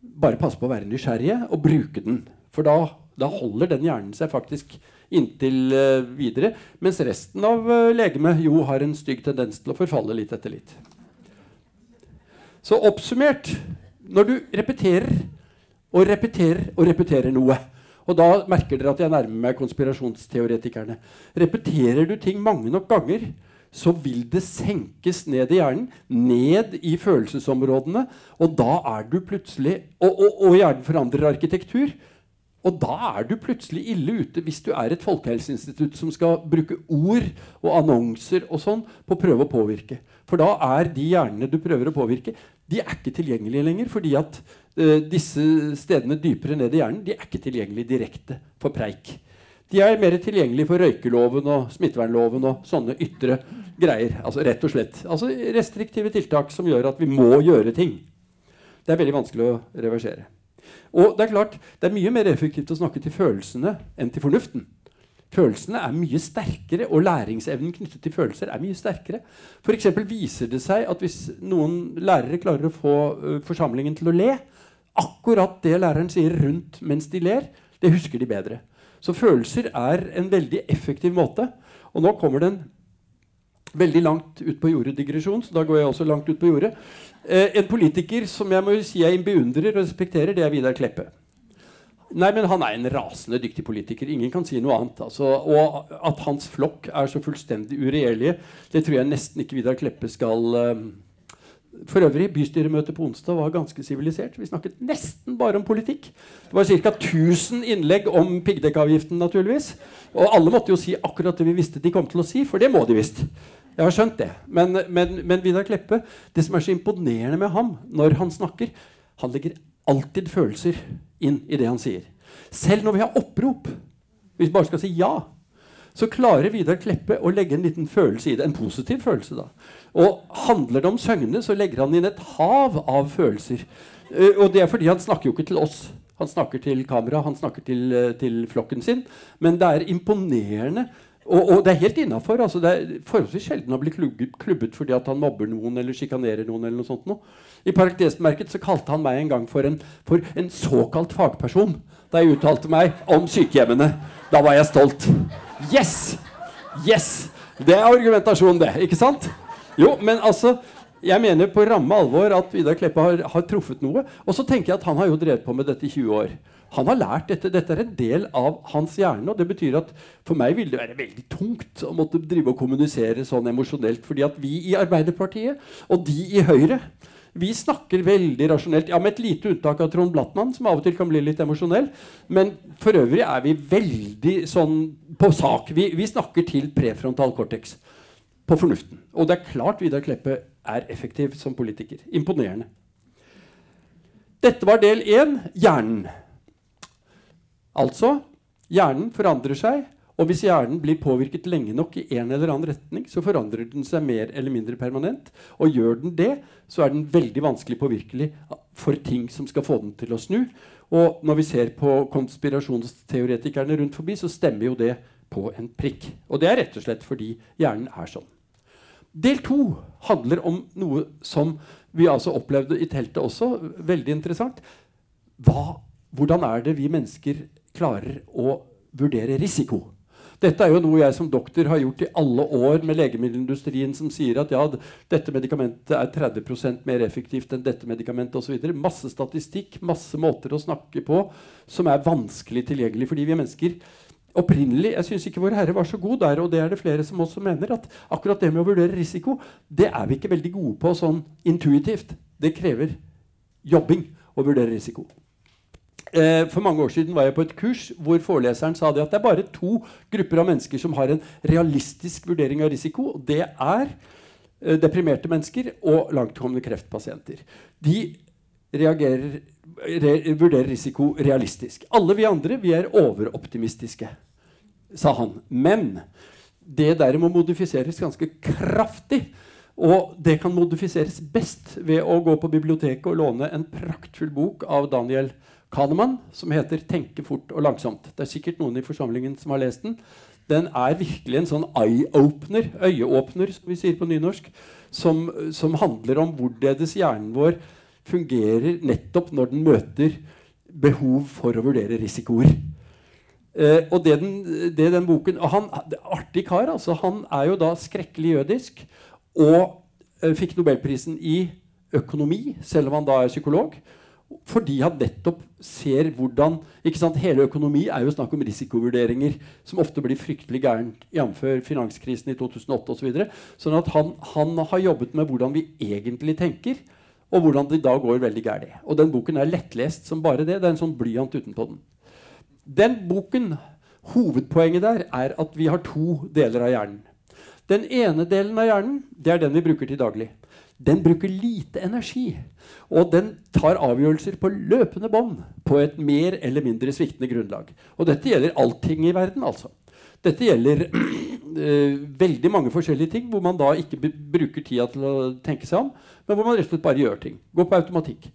bare passe på å være nysgjerrige og bruke den. For da, da holder den hjernen seg faktisk inntil uh, videre. Mens resten av uh, legemet jo har en stygg tendens til å forfalle litt etter litt. Så oppsummert Når du repeterer og repeterer og repeterer noe og da merker dere at jeg nærmer meg konspirasjonsteoretikerne. Repeterer du ting mange nok ganger, så vil det senkes ned i hjernen, ned i følelsesområdene, og da er du plutselig Og, og, og hjernen forandrer arkitektur. Og da er du plutselig ille ute hvis du er et folkehelseinstitutt som skal bruke ord og annonser og sånn på å prøve å påvirke. For da er de hjernene du prøver å påvirke, de er ikke tilgjengelige lenger. Fordi at uh, disse stedene dypere ned i hjernen de er ikke tilgjengelige direkte for preik. De er mer tilgjengelige for røykeloven og smittevernloven og sånne ytre greier. Altså rett og slett. Altså restriktive tiltak som gjør at vi må gjøre ting. Det er veldig vanskelig å reversere. Og det er klart, det er mye mer effektivt å snakke til følelsene enn til fornuften. Følelsene er mye sterkere, og læringsevnen knyttet til følelser er mye sterkere. F.eks. viser det seg at hvis noen lærere klarer å få uh, forsamlingen til å le, akkurat det læreren sier rundt mens de ler, det husker de bedre. Så følelser er en veldig effektiv måte. Og nå kommer den veldig langt ut på jordet digresjon, så da går jeg også langt ut på jordet. Eh, en politiker som jeg må si jeg beundrer og respekterer, det er Vidar Kleppe. Nei, men Han er en rasende dyktig politiker. Ingen kan si noe annet. Altså, og at hans flokk er så fullstendig uregjerlige, det tror jeg nesten ikke Vidar Kleppe skal eh, For øvrig, bystyremøtet på onsdag var ganske sivilisert. Vi snakket nesten bare om politikk. Det var ca. 1000 innlegg om piggdekkavgiften, naturligvis. Og alle måtte jo si akkurat det vi visste de kom til å si, for det må de visst. Jeg har skjønt det. Men, men, men, Vidar Kleppe, det som er så imponerende med ham når han snakker Han legger alltid følelser inn i det han sier. Selv når vi har opprop, hvis vi bare skal si ja, så klarer Vidar Kleppe å legge en liten følelse i det. En positiv følelse, da. Og handler det om Søgne, så legger han inn et hav av følelser. Uh, og det er fordi han snakker jo ikke til oss. Han snakker til kamera, han snakker til, uh, til flokken sin. Men det er imponerende og, og, det er helt innafor. Altså det er forholdsvis sjelden å bli klubbet, klubbet fordi at han mobber noen eller sjikanerer noen. eller noe sånt noe. I parentesmerket så kalte han meg en gang for en, for en såkalt fagperson da jeg uttalte meg om sykehjemmene. Da var jeg stolt. Yes! Yes! Det er argumentasjon, det. Ikke sant? Jo, men altså jeg mener på ramme alvor at Vidar Kleppe har, har truffet noe. Og så tenker jeg at han har jo drevet på med dette i 20 år. Han har lært dette. Dette er en del av hans hjerne. og det betyr at For meg vil det være veldig tungt å måtte drive og kommunisere sånn emosjonelt. fordi at vi i Arbeiderpartiet og de i Høyre vi snakker veldig rasjonelt. Ja, Med et lite unntak av Trond Blattmann, som av og til kan bli litt emosjonell. Men for øvrig er vi veldig sånn på sak. Vi, vi snakker til prefrontal cortex. På fornuften. Og det er klart Vidar Kleppe er effektiv som politiker. Imponerende. Dette var del én hjernen. Altså hjernen forandrer seg, og hvis hjernen blir påvirket lenge nok i en eller annen retning, så forandrer den seg mer eller mindre permanent. Og gjør den det, så er den veldig vanskelig påvirkelig for ting som skal få den til å snu. Og når vi ser på konspirasjonsteoretikerne rundt forbi, så stemmer jo det på en prikk. Og det er rett og slett fordi hjernen er sånn. Del to handler om noe som vi altså opplevde i teltet også. Veldig interessant. Hva, hvordan er det vi mennesker klarer å vurdere risiko. Dette er jo noe jeg som doktor har gjort i alle år med legemiddelindustrien, som sier at ja, dette medikamentet er 30% mer effektivt enn dette medikamentet osv. Masse statistikk, masse måter å snakke på som er vanskelig tilgjengelig fordi vi er mennesker. Opprinnelig, Jeg syns ikke Vår Herre var så god der, og det er det flere som også mener. at akkurat det med å vurdere risiko det er vi ikke veldig gode på sånn intuitivt. Det krever jobbing å vurdere risiko. Eh, for mange år siden var jeg på et kurs hvor foreleseren sa det at det er bare to grupper av mennesker som har en realistisk vurdering av risiko. og Det er eh, deprimerte mennesker og langtkommende kreftpasienter. De reagerer, re, vurderer risiko realistisk. Alle vi andre vi er overoptimistiske, sa han. Men det der må modifiseres ganske kraftig. Og det kan modifiseres best ved å gå på biblioteket og låne en praktfull bok av Daniel Kahneman som heter 'Tenke fort og langsomt'. Det er sikkert noen i forsamlingen som har lest den. Den er virkelig en sånn eye-opener, øyeåpner, som vi sier på nynorsk, som, som handler om hvorledes hjernen vår fungerer nettopp når den møter behov for å vurdere risikoer. Eh, og det den, det den boken han, Artig kar. altså Han er jo da skrekkelig jødisk og eh, fikk nobelprisen i økonomi, selv om han da er psykolog. Fordi han nettopp ser hvordan ikke sant, Hele økonomi er jo snakk om risikovurderinger som ofte blir fryktelig gærent, jf. finanskrisen i 2008 osv. Så sånn at han, han, har jobbet med hvordan vi egentlig tenker, og hvordan det da går veldig gærlig. Og den boken er lettlest som bare det. Det er en sånn blyant utenpå den. Den boken, Hovedpoenget der er at vi har to deler av hjernen. Den ene delen av hjernen det er den vi bruker til daglig den bruker lite energi. Og den tar avgjørelser på løpende bånd på et mer eller mindre sviktende grunnlag. Og dette gjelder allting i verden, altså. Dette gjelder veldig mange forskjellige ting hvor man da ikke bruker tida til å tenke seg om, men hvor man rett og slett bare gjør ting. Går på automatikk.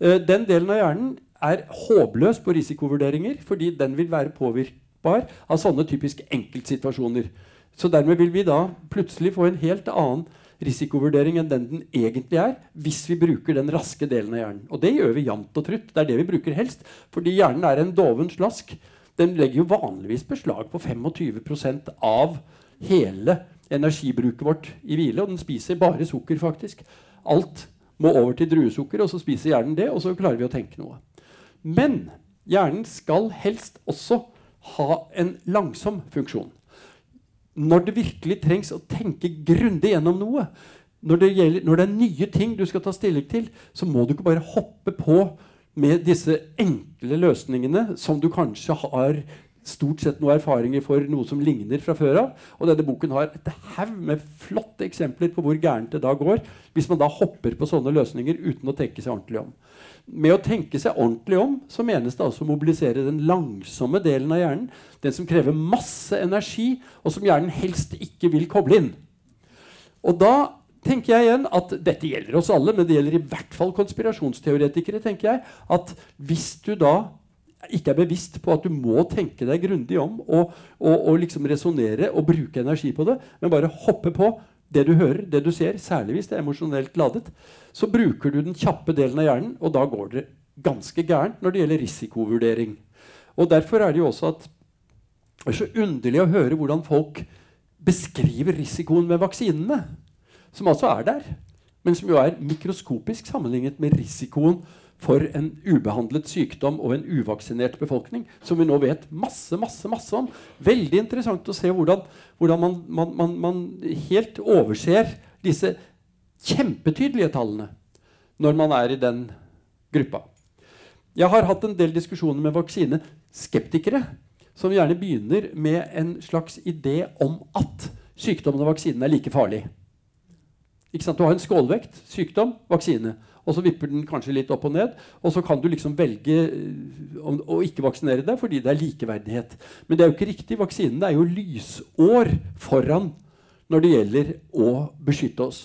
Uh, den delen av hjernen er håpløs på risikovurderinger fordi den vil være påvirkbar av sånne typisk enkeltsituasjoner. Så dermed vil vi da plutselig få en helt annen risikovurdering enn den den egentlig er, hvis vi bruker den raske delen av hjernen. Og det gjør vi jevnt og trutt. Det er det vi bruker helst. Fordi hjernen er en doven slask. Den legger jo vanligvis beslag på 25% av hele energibruket vårt i hvile. Og den spiser bare sukker, faktisk. Alt må over til druesukker, og så spiser hjernen det, og så klarer vi å tenke noe. Men hjernen skal helst også ha en langsom funksjon når det virkelig trengs å tenke grundig gjennom noe, når det, gjelder, når det, er nye ting du skal ta stilling til, så må du ikke bare hoppe på med disse enkle løsningene som du kanskje har stort sett noen erfaringer for noe som ligner fra før av. Og denne boken har et haug med flotte eksempler på hvor gærent det da går hvis man da hopper på sånne løsninger uten å tenke seg ordentlig om. Med å tenke seg ordentlig om så menes det altså å mobilisere den langsomme delen av hjernen. Den som krever masse energi, og som hjernen helst ikke vil koble inn. Og da tenker jeg igjen at Dette gjelder oss alle, men det gjelder i hvert fall konspirasjonsteoretikere. tenker jeg, At hvis du da ikke er bevisst på at du må tenke deg grundig om og, og, og liksom resonnere og bruke energi på det, men bare hoppe på det du hører, det du ser, særlig hvis det er emosjonelt ladet, så bruker du den kjappe delen av hjernen, og da går det ganske gærent når det gjelder risikovurdering. Og Derfor er det jo også at det er så underlig å høre hvordan folk beskriver risikoen med vaksinene, som altså er der, men som jo er mikroskopisk sammenlignet med risikoen for en ubehandlet sykdom og en uvaksinert befolkning, som vi nå vet masse masse, masse om. Veldig interessant å se hvordan, hvordan man, man, man, man, helt overser disse kjempetydelige tallene når man er i den gruppa. Jeg har hatt en del diskusjoner med vaksineskeptikere som gjerne begynner med en slags idé om at sykdommen og vaksinen er like farlig. Du har en skålvekt sykdom, vaksine og så vipper den kanskje litt opp og ned. Og så kan du liksom velge eh, å ikke vaksinere deg fordi det er likeverdighet. Men det er jo ikke riktig. Vaksinene er jo lysår foran når det gjelder å beskytte oss.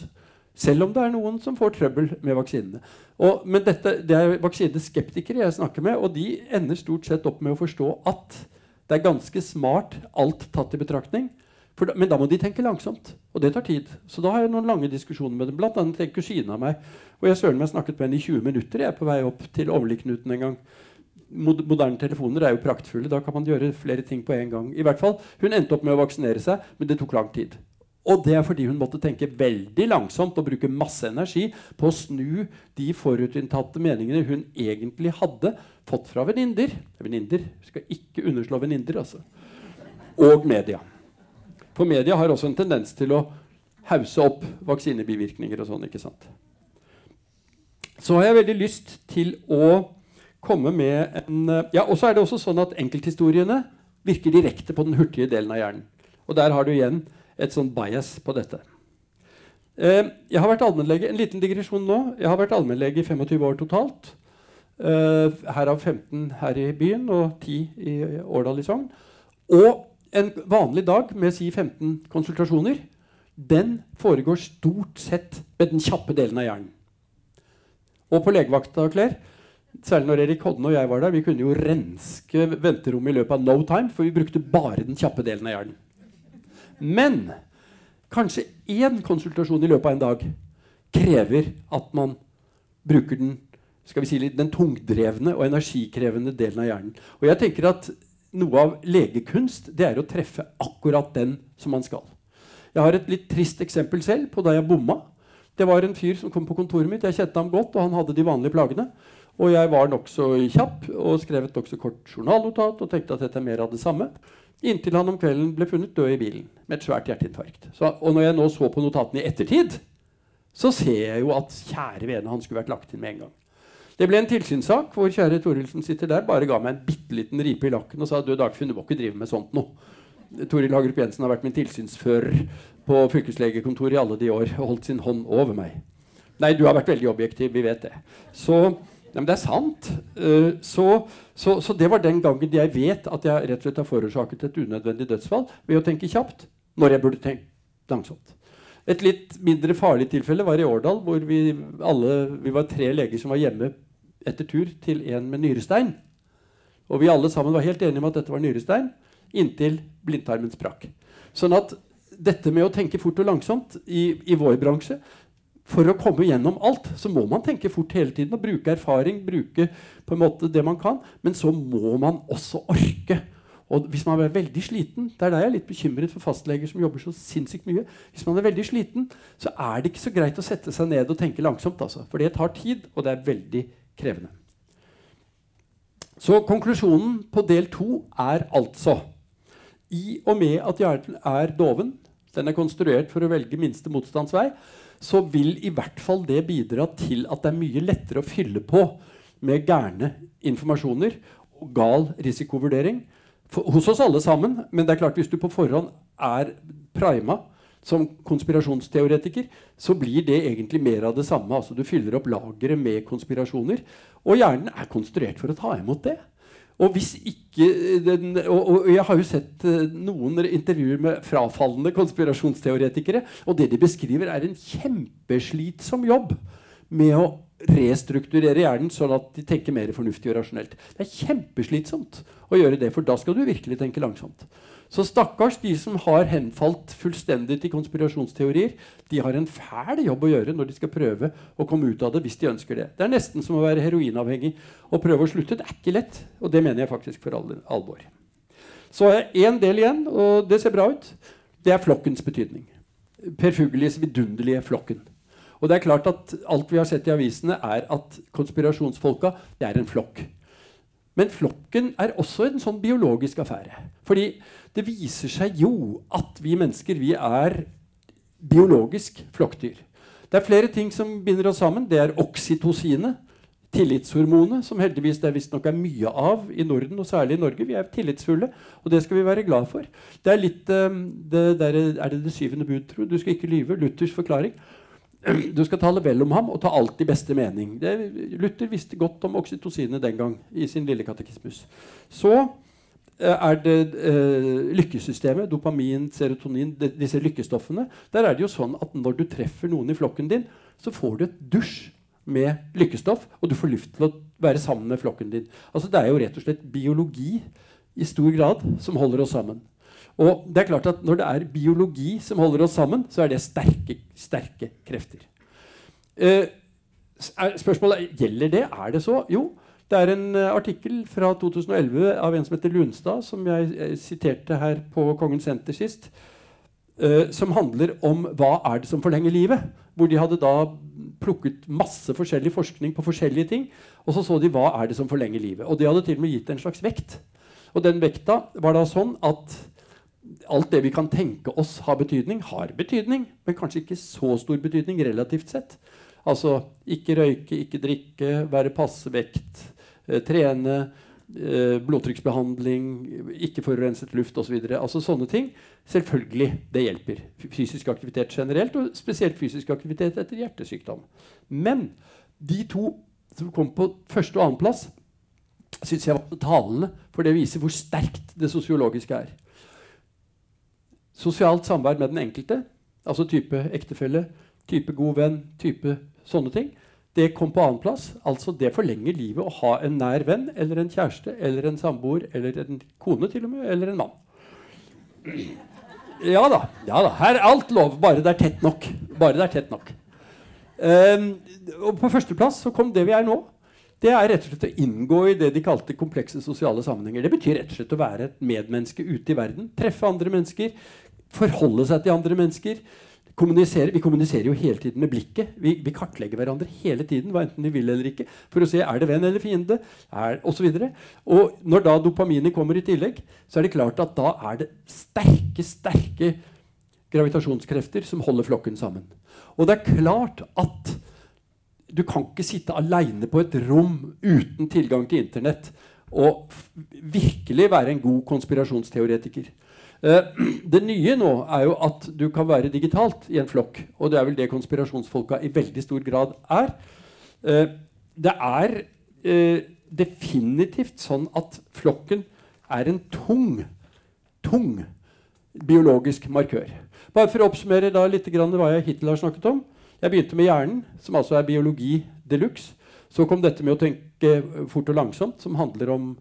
Selv om det er noen som får trøbbel med vaksinene. Og, men dette, det er vaksineskeptikere jeg snakker med, og de ender stort sett opp med å forstå at det er ganske smart, alt tatt i betraktning, da, men da må de tenke langsomt. Og det tar tid. Så da har jeg noen lange diskusjoner med dem. Blant annet en kusine av meg. Og jeg søren meg snakket med henne i 20 minutter jeg er på vei opp til Åmli-Knuten en gang. Moderne telefoner er jo praktfulle. Da kan man gjøre flere ting på en gang. I hvert fall, Hun endte opp med å vaksinere seg, men det tok lang tid. Og det er fordi hun måtte tenke veldig langsomt og bruke masse energi på å snu de forutinntatte meningene hun egentlig hadde fått fra venninner. Venninner skal ikke underslå venninner, altså. Og media. For media har også en tendens til å hause opp vaksinebivirkninger og sånn. ikke sant? Så har jeg veldig lyst til å komme med en eh, Ja, og så er det også sånn at enkelthistoriene virker direkte på den hurtige delen av hjernen. Og der har du igjen et sånn bias på dette. Eh, jeg har vært allmennlege En liten digresjon nå. Jeg har vært allmennlege i 25 år totalt. Uh, herav 15 her i byen og 10 i Årdal i Sogn. Og en vanlig dag med si 15 konsultasjoner, den foregår stort sett med den kjappe delen av hjernen. Og på legevakta, Claire, særlig når Erik Hodne og jeg var der, vi kunne jo renske venterommet i løpet av no time, for vi brukte bare den kjappe delen av hjernen. Men kanskje én konsultasjon i løpet av en dag krever at man bruker den skal vi si, den tungdrevne og energikrevende delen av hjernen. Og jeg tenker at Noe av legekunst det er å treffe akkurat den som man skal. Jeg har et litt trist eksempel selv på da jeg bomma. Det var en fyr som kom på kontoret mitt. Jeg kjente ham godt, og han hadde de vanlige plagene. Og jeg var nokså kjapp og skrev et nokså kort journalnotat og tenkte at dette er mer av det samme. Inntil han om kvelden ble funnet død i bilen med et svært hjerteinfarkt. Så, og når jeg nå så på notatene i ettertid, så ser jeg jo at kjære vene, han skulle vært lagt inn med en gang. Det ble en tilsynssak hvor kjære Torilsen sitter der, bare ga meg en bitte liten ripe i lakken og sa du Dagfinn, du må ikke drive med sånt noe. Toril Hagerup Jensen har vært min tilsynsfører på fylkeslegekontoret i alle de år og holdt sin hånd over meg. Nei, du har vært veldig objektiv, vi vet det. Så ja, men det er sant. Uh, så, så, så, det var den gangen jeg vet at jeg rett og slett har forårsaket et unødvendig dødsfall ved å tenke kjapt når jeg burde tenke langsomt. Et litt mindre farlig tilfelle var i Årdal, hvor vi, alle, vi var tre leger som var hjemme etter tur til en med nyrestein. Og vi alle sammen var helt enige om at dette var nyrestein, inntil blindtarmen sprakk. Sånn at dette med å tenke fort og langsomt i, i vår bransje For å komme gjennom alt så må man tenke fort hele tiden og bruke erfaring. bruke på en måte det man kan, Men så må man også orke. Og hvis man er veldig sliten, Det er der jeg er litt bekymret for fastleger som jobber så sinnssykt mye. Hvis man er veldig sliten, så er det ikke så greit å sette seg ned og tenke langsomt. Altså. For det tar tid, og det er veldig krevende. Så konklusjonen på del to er altså I og med at hjernen er doven, den er konstruert for å velge minste motstandsvei, så vil i hvert fall det bidra til at det er mye lettere å fylle på med gærne informasjoner og gal risikovurdering for, hos oss alle sammen. Men det er klart hvis du på forhånd er prima som konspirasjonsteoretiker, så blir det egentlig mer av det samme. Altså Du fyller opp lageret med konspirasjoner. Og hjernen er konstruert for å ta imot det. Og, ikke den, og, og Jeg har jo sett uh, noen intervjuer med frafallende konspirasjonsteoretikere. Og det de beskriver, er en kjempeslitsom jobb med å restrukturere hjernen sånn at de tenker mer fornuftig og rasjonelt. Det er kjempeslitsomt å gjøre det, for da skal du virkelig tenke langsomt. Så stakkars de som har henfalt fullstendig til konspirasjonsteorier. De har en fæl jobb å gjøre når de skal prøve å komme ut av det. hvis de ønsker Det Det er nesten som å være heroinavhengig og prøve å slutte. Det er ikke lett. Og det mener jeg faktisk for alvor. Så er én del igjen, og det ser bra ut. Det er flokkens betydning. Per Fugellis vidunderlige flokken. Og det er klart at Alt vi har sett i avisene, er at konspirasjonsfolka det er en flokk. Men flokken er også en sånn biologisk affære. Fordi det viser seg jo at vi mennesker vi er biologisk flokkdyr. Det er flere ting som binder oss sammen. Det er oksytocinet, tillitshormonet, som heldigvis det visstnok er mye av i Norden, og særlig i Norge. Vi er tillitsfulle, og det skal vi være glad for. Det er litt um, det der, Er det det syvende bud, tro? Du skal ikke lyve. Luthers forklaring. Du skal tale vel om ham og ta alt i beste mening. Det, Luther visste godt om oksytocinet den gang i sin lille katekismus. Så eh, er det eh, lykkesystemet, dopamin, serotonin, de, disse lykkestoffene. Der er det jo sånn at når du treffer noen i flokken din, så får du et dusj med lykkestoff, og du får lyst til å være sammen med flokken din. Altså Det er jo rett og slett biologi i stor grad som holder oss sammen. Og det er klart at Når det er biologi som holder oss sammen, så er det sterke, sterke krefter. Eh, spørsmålet er gjelder det. Er det så? Jo. Det er en uh, artikkel fra 2011 av en som heter Lunstad, som jeg uh, siterte her på Kongens senter sist, eh, som handler om hva er det som forlenger livet. Hvor de hadde da plukket masse forskjellig forskning på forskjellige ting. Og så så de hva er det som forlenger livet. Og de hadde til og med gitt en slags vekt. Og den vekta var da sånn at alt det vi kan tenke oss har betydning, har betydning, men kanskje ikke så stor betydning relativt sett. Altså ikke røyke, ikke drikke, være passe vekt, eh, trene, eh, blodtrykksbehandling, ikke forurenset luft osv. Så altså sånne ting. Selvfølgelig, det hjelper. Fysisk aktivitet generelt, og spesielt fysisk aktivitet etter hjertesykdom. Men de to som kom på første og annenplass, syns jeg var talende, for det viser hvor sterkt det sosiologiske er. Sosialt samvær med den enkelte, altså type ektefelle, type god venn, type sånne ting, det kom på annenplass. Altså det forlenger livet å ha en nær venn eller en kjæreste eller en samboer eller en kone til og med, eller en mann. Ja da. ja da. Her er alt lov, bare det er tett nok. Bare det er tett nok. Um, og på førsteplass så kom det vi er nå. Det er rett og slett å inngå i det de kalte komplekse sosiale sammenhenger. Det betyr rett og slett å være et medmenneske ute i verden. Treffe andre mennesker. Forholde seg til andre mennesker. Kommunisere. Vi kommuniserer jo hele tiden med blikket. Vi, vi, kartlegger hverandre hele tiden, enten de vil eller ikke, for å se er det venn eller fiende. Er, og, så videre. og når da dopaminet kommer i tillegg, så er det klart at da er det sterke, sterke gravitasjonskrefter som holder flokken sammen. Og det er klart at du kan ikke sitte aleine på et rom uten tilgang til Internett og virkelig være en god konspirasjonsteoretiker. Uh, det nye nå er jo at du kan være digitalt i en flokk. Og det er vel det konspirasjonsfolka i veldig stor grad er. Uh, det er uh, definitivt sånn at flokken er en tung, tung biologisk markør. Bare for å oppsummere da litt hva jeg hittil har snakket om. Jeg begynte med hjernen, som altså er biologi de luxe. Så kom dette med å tenke fort og langsomt, som handler om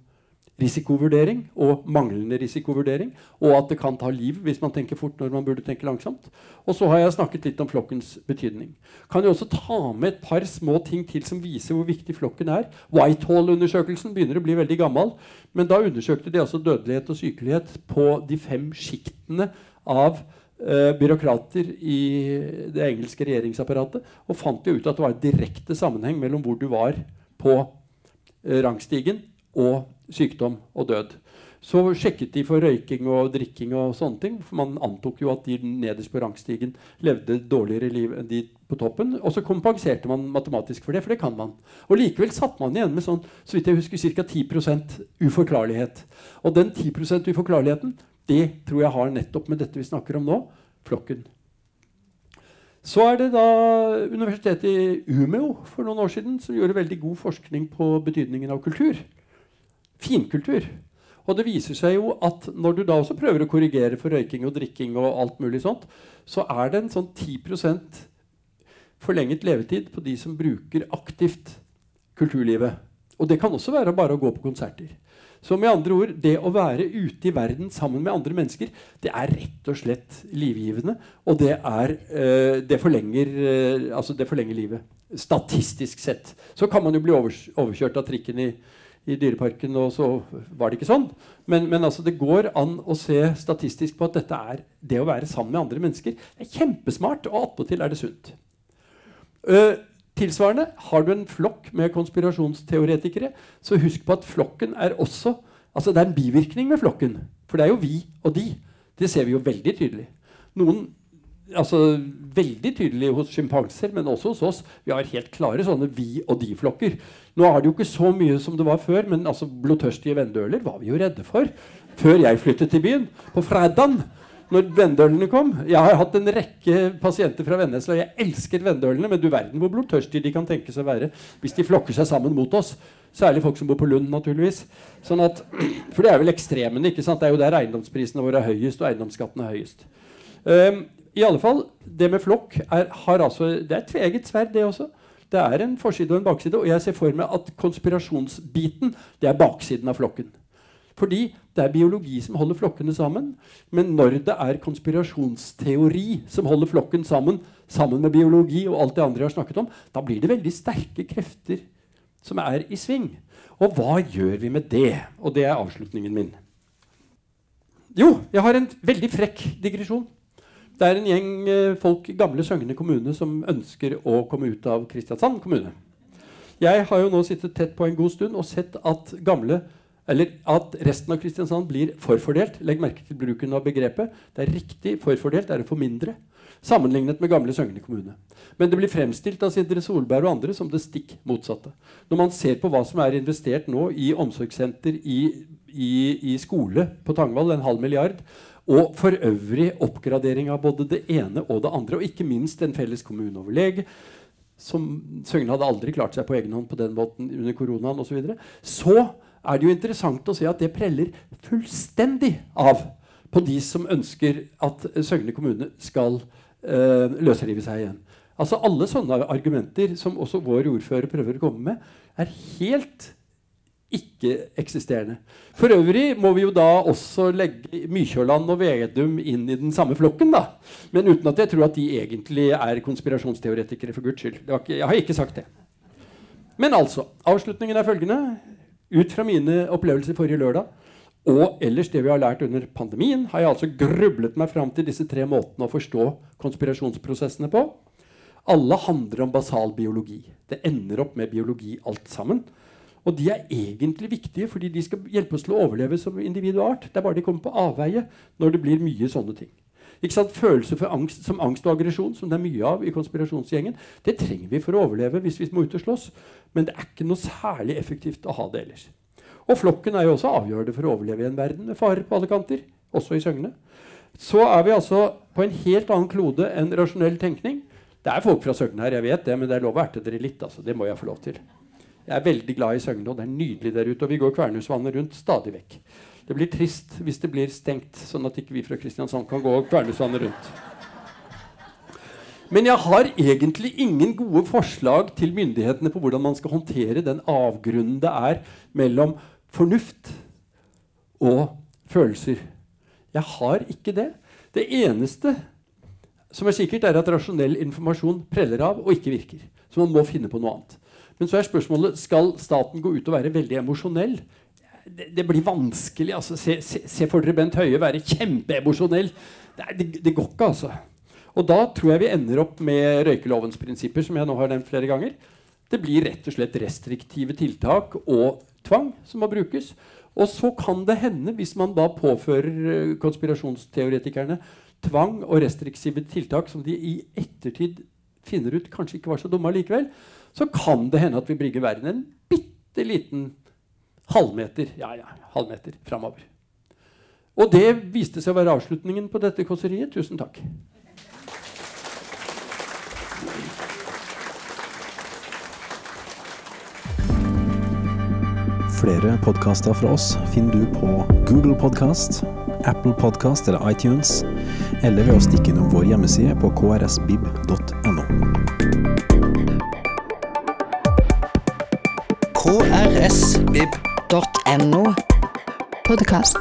risikovurdering og manglende risikovurdering. Og at det kan ta liv hvis man tenker fort når man burde tenke langsomt. Og så har jeg snakket litt om flokkens betydning. Kan jo også ta med et par små ting til som viser hvor viktig flokken er. Whitehall-undersøkelsen begynner å bli veldig gammel. Men da undersøkte de altså dødelighet og sykelighet på de fem sjiktene av byråkrater i det engelske regjeringsapparatet og fant jo ut at det var en direkte sammenheng mellom hvor du var på eh, rangstigen og sykdom og død. Så sjekket de for røyking og drikking og sånne ting. For man antok jo at de nederst på rangstigen levde dårligere liv enn de på toppen. Og så kompenserte man matematisk for det, for det kan man. Og likevel satt man igjen med sånn, så vidt jeg husker, ca. 10 uforklarlighet. Og den 10% uforklarligheten det tror jeg har nettopp med dette vi snakker om nå flokken. Så er det da Universitetet i Umeå for noen år siden som gjorde veldig god forskning på betydningen av kultur. Finkultur. Og det viser seg jo at når du da også prøver å korrigere for røyking og drikking, og alt mulig sånt, så er det en sånn 10% forlenget levetid på de som bruker aktivt kulturlivet. Og det kan også være bare å gå på konserter. Så med andre ord, det å være ute i verden sammen med andre mennesker, det er rett og slett livgivende. Og det, er, eh, det, forlenger, eh, altså det forlenger livet. Statistisk sett. Så kan man jo bli overkjørt av trikken i, i Dyreparken, og så var det ikke sånn. Men, men altså, det går an å se statistisk på at dette er det å være sammen med andre mennesker. Det er kjempesmart, og attpåtil er det sunt. Uh, Tilsvarende, har du en flokk med konspirasjonsteoretikere, så husk på at flokken er også Altså det er en bivirkning med flokken. For det er jo vi og de. Det ser vi jo veldig tydelig. Noen altså Veldig tydelig hos sjimpanser, men også hos oss. Vi har helt klare sånne vi og de-flokker. Nå er det jo ikke så mye som det var før, men altså blodtørstige vendøler var vi jo redde for før jeg flyttet til byen. På fredagen når vennedølene kom. Jeg har hatt en rekke pasienter fra Vennesla, jeg elsker vennedølene, men du verden hvor blodtørstige de kan tenke seg å være hvis de flokker seg sammen mot oss. Særlig folk som bor på Lund, naturligvis. Sånn at, for det er vel ekstremene. ikke sant? Det er jo der eiendomsprisene våre er høyest, og eiendomsskatten er høyest. Um, I alle fall, Det med flokk er, altså, det er et tveget sverd, det også. Det er en forside og en bakside, og jeg ser for meg at konspirasjonsbiten det er baksiden av flokken. Fordi det er biologi som holder flokkene sammen. Men når det er konspirasjonsteori som holder flokken sammen, sammen med biologi og alt det andre jeg har snakket om, da blir det veldig sterke krefter som er i sving. Og hva gjør vi med det? Og det er avslutningen min. Jo, jeg har en veldig frekk digresjon. Det er en gjeng eh, folk i gamle Søgne kommune som ønsker å komme ut av Kristiansand kommune. Jeg har jo nå sittet tett på en god stund og sett at gamle eller at resten av Kristiansand blir forfordelt. Legg merke til bruken av begrepet. Det er riktig forfordelt er å få mindre. sammenlignet med gamle Søgne kommune. Men det blir fremstilt av Sindre Solberg og andre som det stikk motsatte. Når man ser på hva som er investert nå i omsorgssenter, i, i, i skole på Tangvall, en halv milliard, og for øvrig oppgradering av både det ene og det andre, og ikke minst en felles kommuneoverlege, som Søgne hadde aldri klart seg på egen hånd på den måten under koronaen osv., så, videre, så er det jo interessant å se at det preller fullstendig av på de som ønsker at Søgne kommune skal eh, løsrive seg igjen. Altså Alle sånne argumenter som også vår ordfører prøver å komme med, er helt ikke-eksisterende. For øvrig må vi jo da også legge Mykjåland og Vedum inn i den samme flokken. da. Men uten at jeg tror at de egentlig er konspirasjonsteoretikere, for guds skyld. Ikke, jeg har ikke sagt det. Men altså, avslutningen er følgende. Ut fra mine opplevelser forrige lørdag og ellers det vi har lært under pandemien, har jeg altså grublet meg fram til disse tre måtene å forstå konspirasjonsprosessene på. Alle handler om basal biologi. Det ender opp med biologi alt sammen. Og de er egentlig viktige fordi de skal hjelpe oss til å overleve som individ og art. Det er bare de kommer på avveie når det blir mye sånne ting. Følelser angst, som angst og aggresjon, som det er mye av i konspirasjonsgjengen, det trenger vi for å overleve hvis vi må ut og slåss. Men det er ikke noe særlig effektivt å ha det ellers. Og flokken er jo også avgjørende for å overleve i en verden med farer på alle kanter, også i Søgne. Så er vi altså på en helt annen klode enn rasjonell tenkning. Det er folk fra Søgne her, jeg vet det, men det er lov å erte dere litt. altså. Det må jeg få lov til. Jeg er veldig glad i Søgne, og det er nydelig der ute. Og vi går Kvernhusvannet rundt stadig vekk. Det blir trist hvis det blir stengt, sånn at ikke vi fra Kristiansand kan gå Kvernesvannet rundt. Men jeg har egentlig ingen gode forslag til myndighetene på hvordan man skal håndtere den avgrunnen det er mellom fornuft og følelser. Jeg har ikke det. Det eneste som er sikkert, er at rasjonell informasjon preller av og ikke virker. Så man må finne på noe annet. Men så er spørsmålet skal staten gå ut og være veldig emosjonell. Det, det, blir vanskelig. altså Se, se, se for dere Bent Høie være kjempeemosjonell. Det, det, det, går ikke, altså. Og da tror jeg vi ender opp med røykelovens prinsipper, som jeg nå har nevnt flere ganger. Det blir rett og slett restriktive tiltak og tvang som må brukes. Og så kan det hende, hvis man da påfører eh, konspirasjonsteoretikerne tvang og restriktive tiltak som de i ettertid finner ut kanskje ikke var så dumme likevel, så kan det hende at vi bringer verden en bitte liten halvmeter ja, ja, halvmeter framover. Og det viste seg å være avslutningen på dette kåseriet. Tusen takk. Flere podkaster fra oss finner du på Google Podkast, Apple Podkast eller iTunes, eller ved å stikke innom vår hjemmeside på krsbib.no. krsbib.no podkast.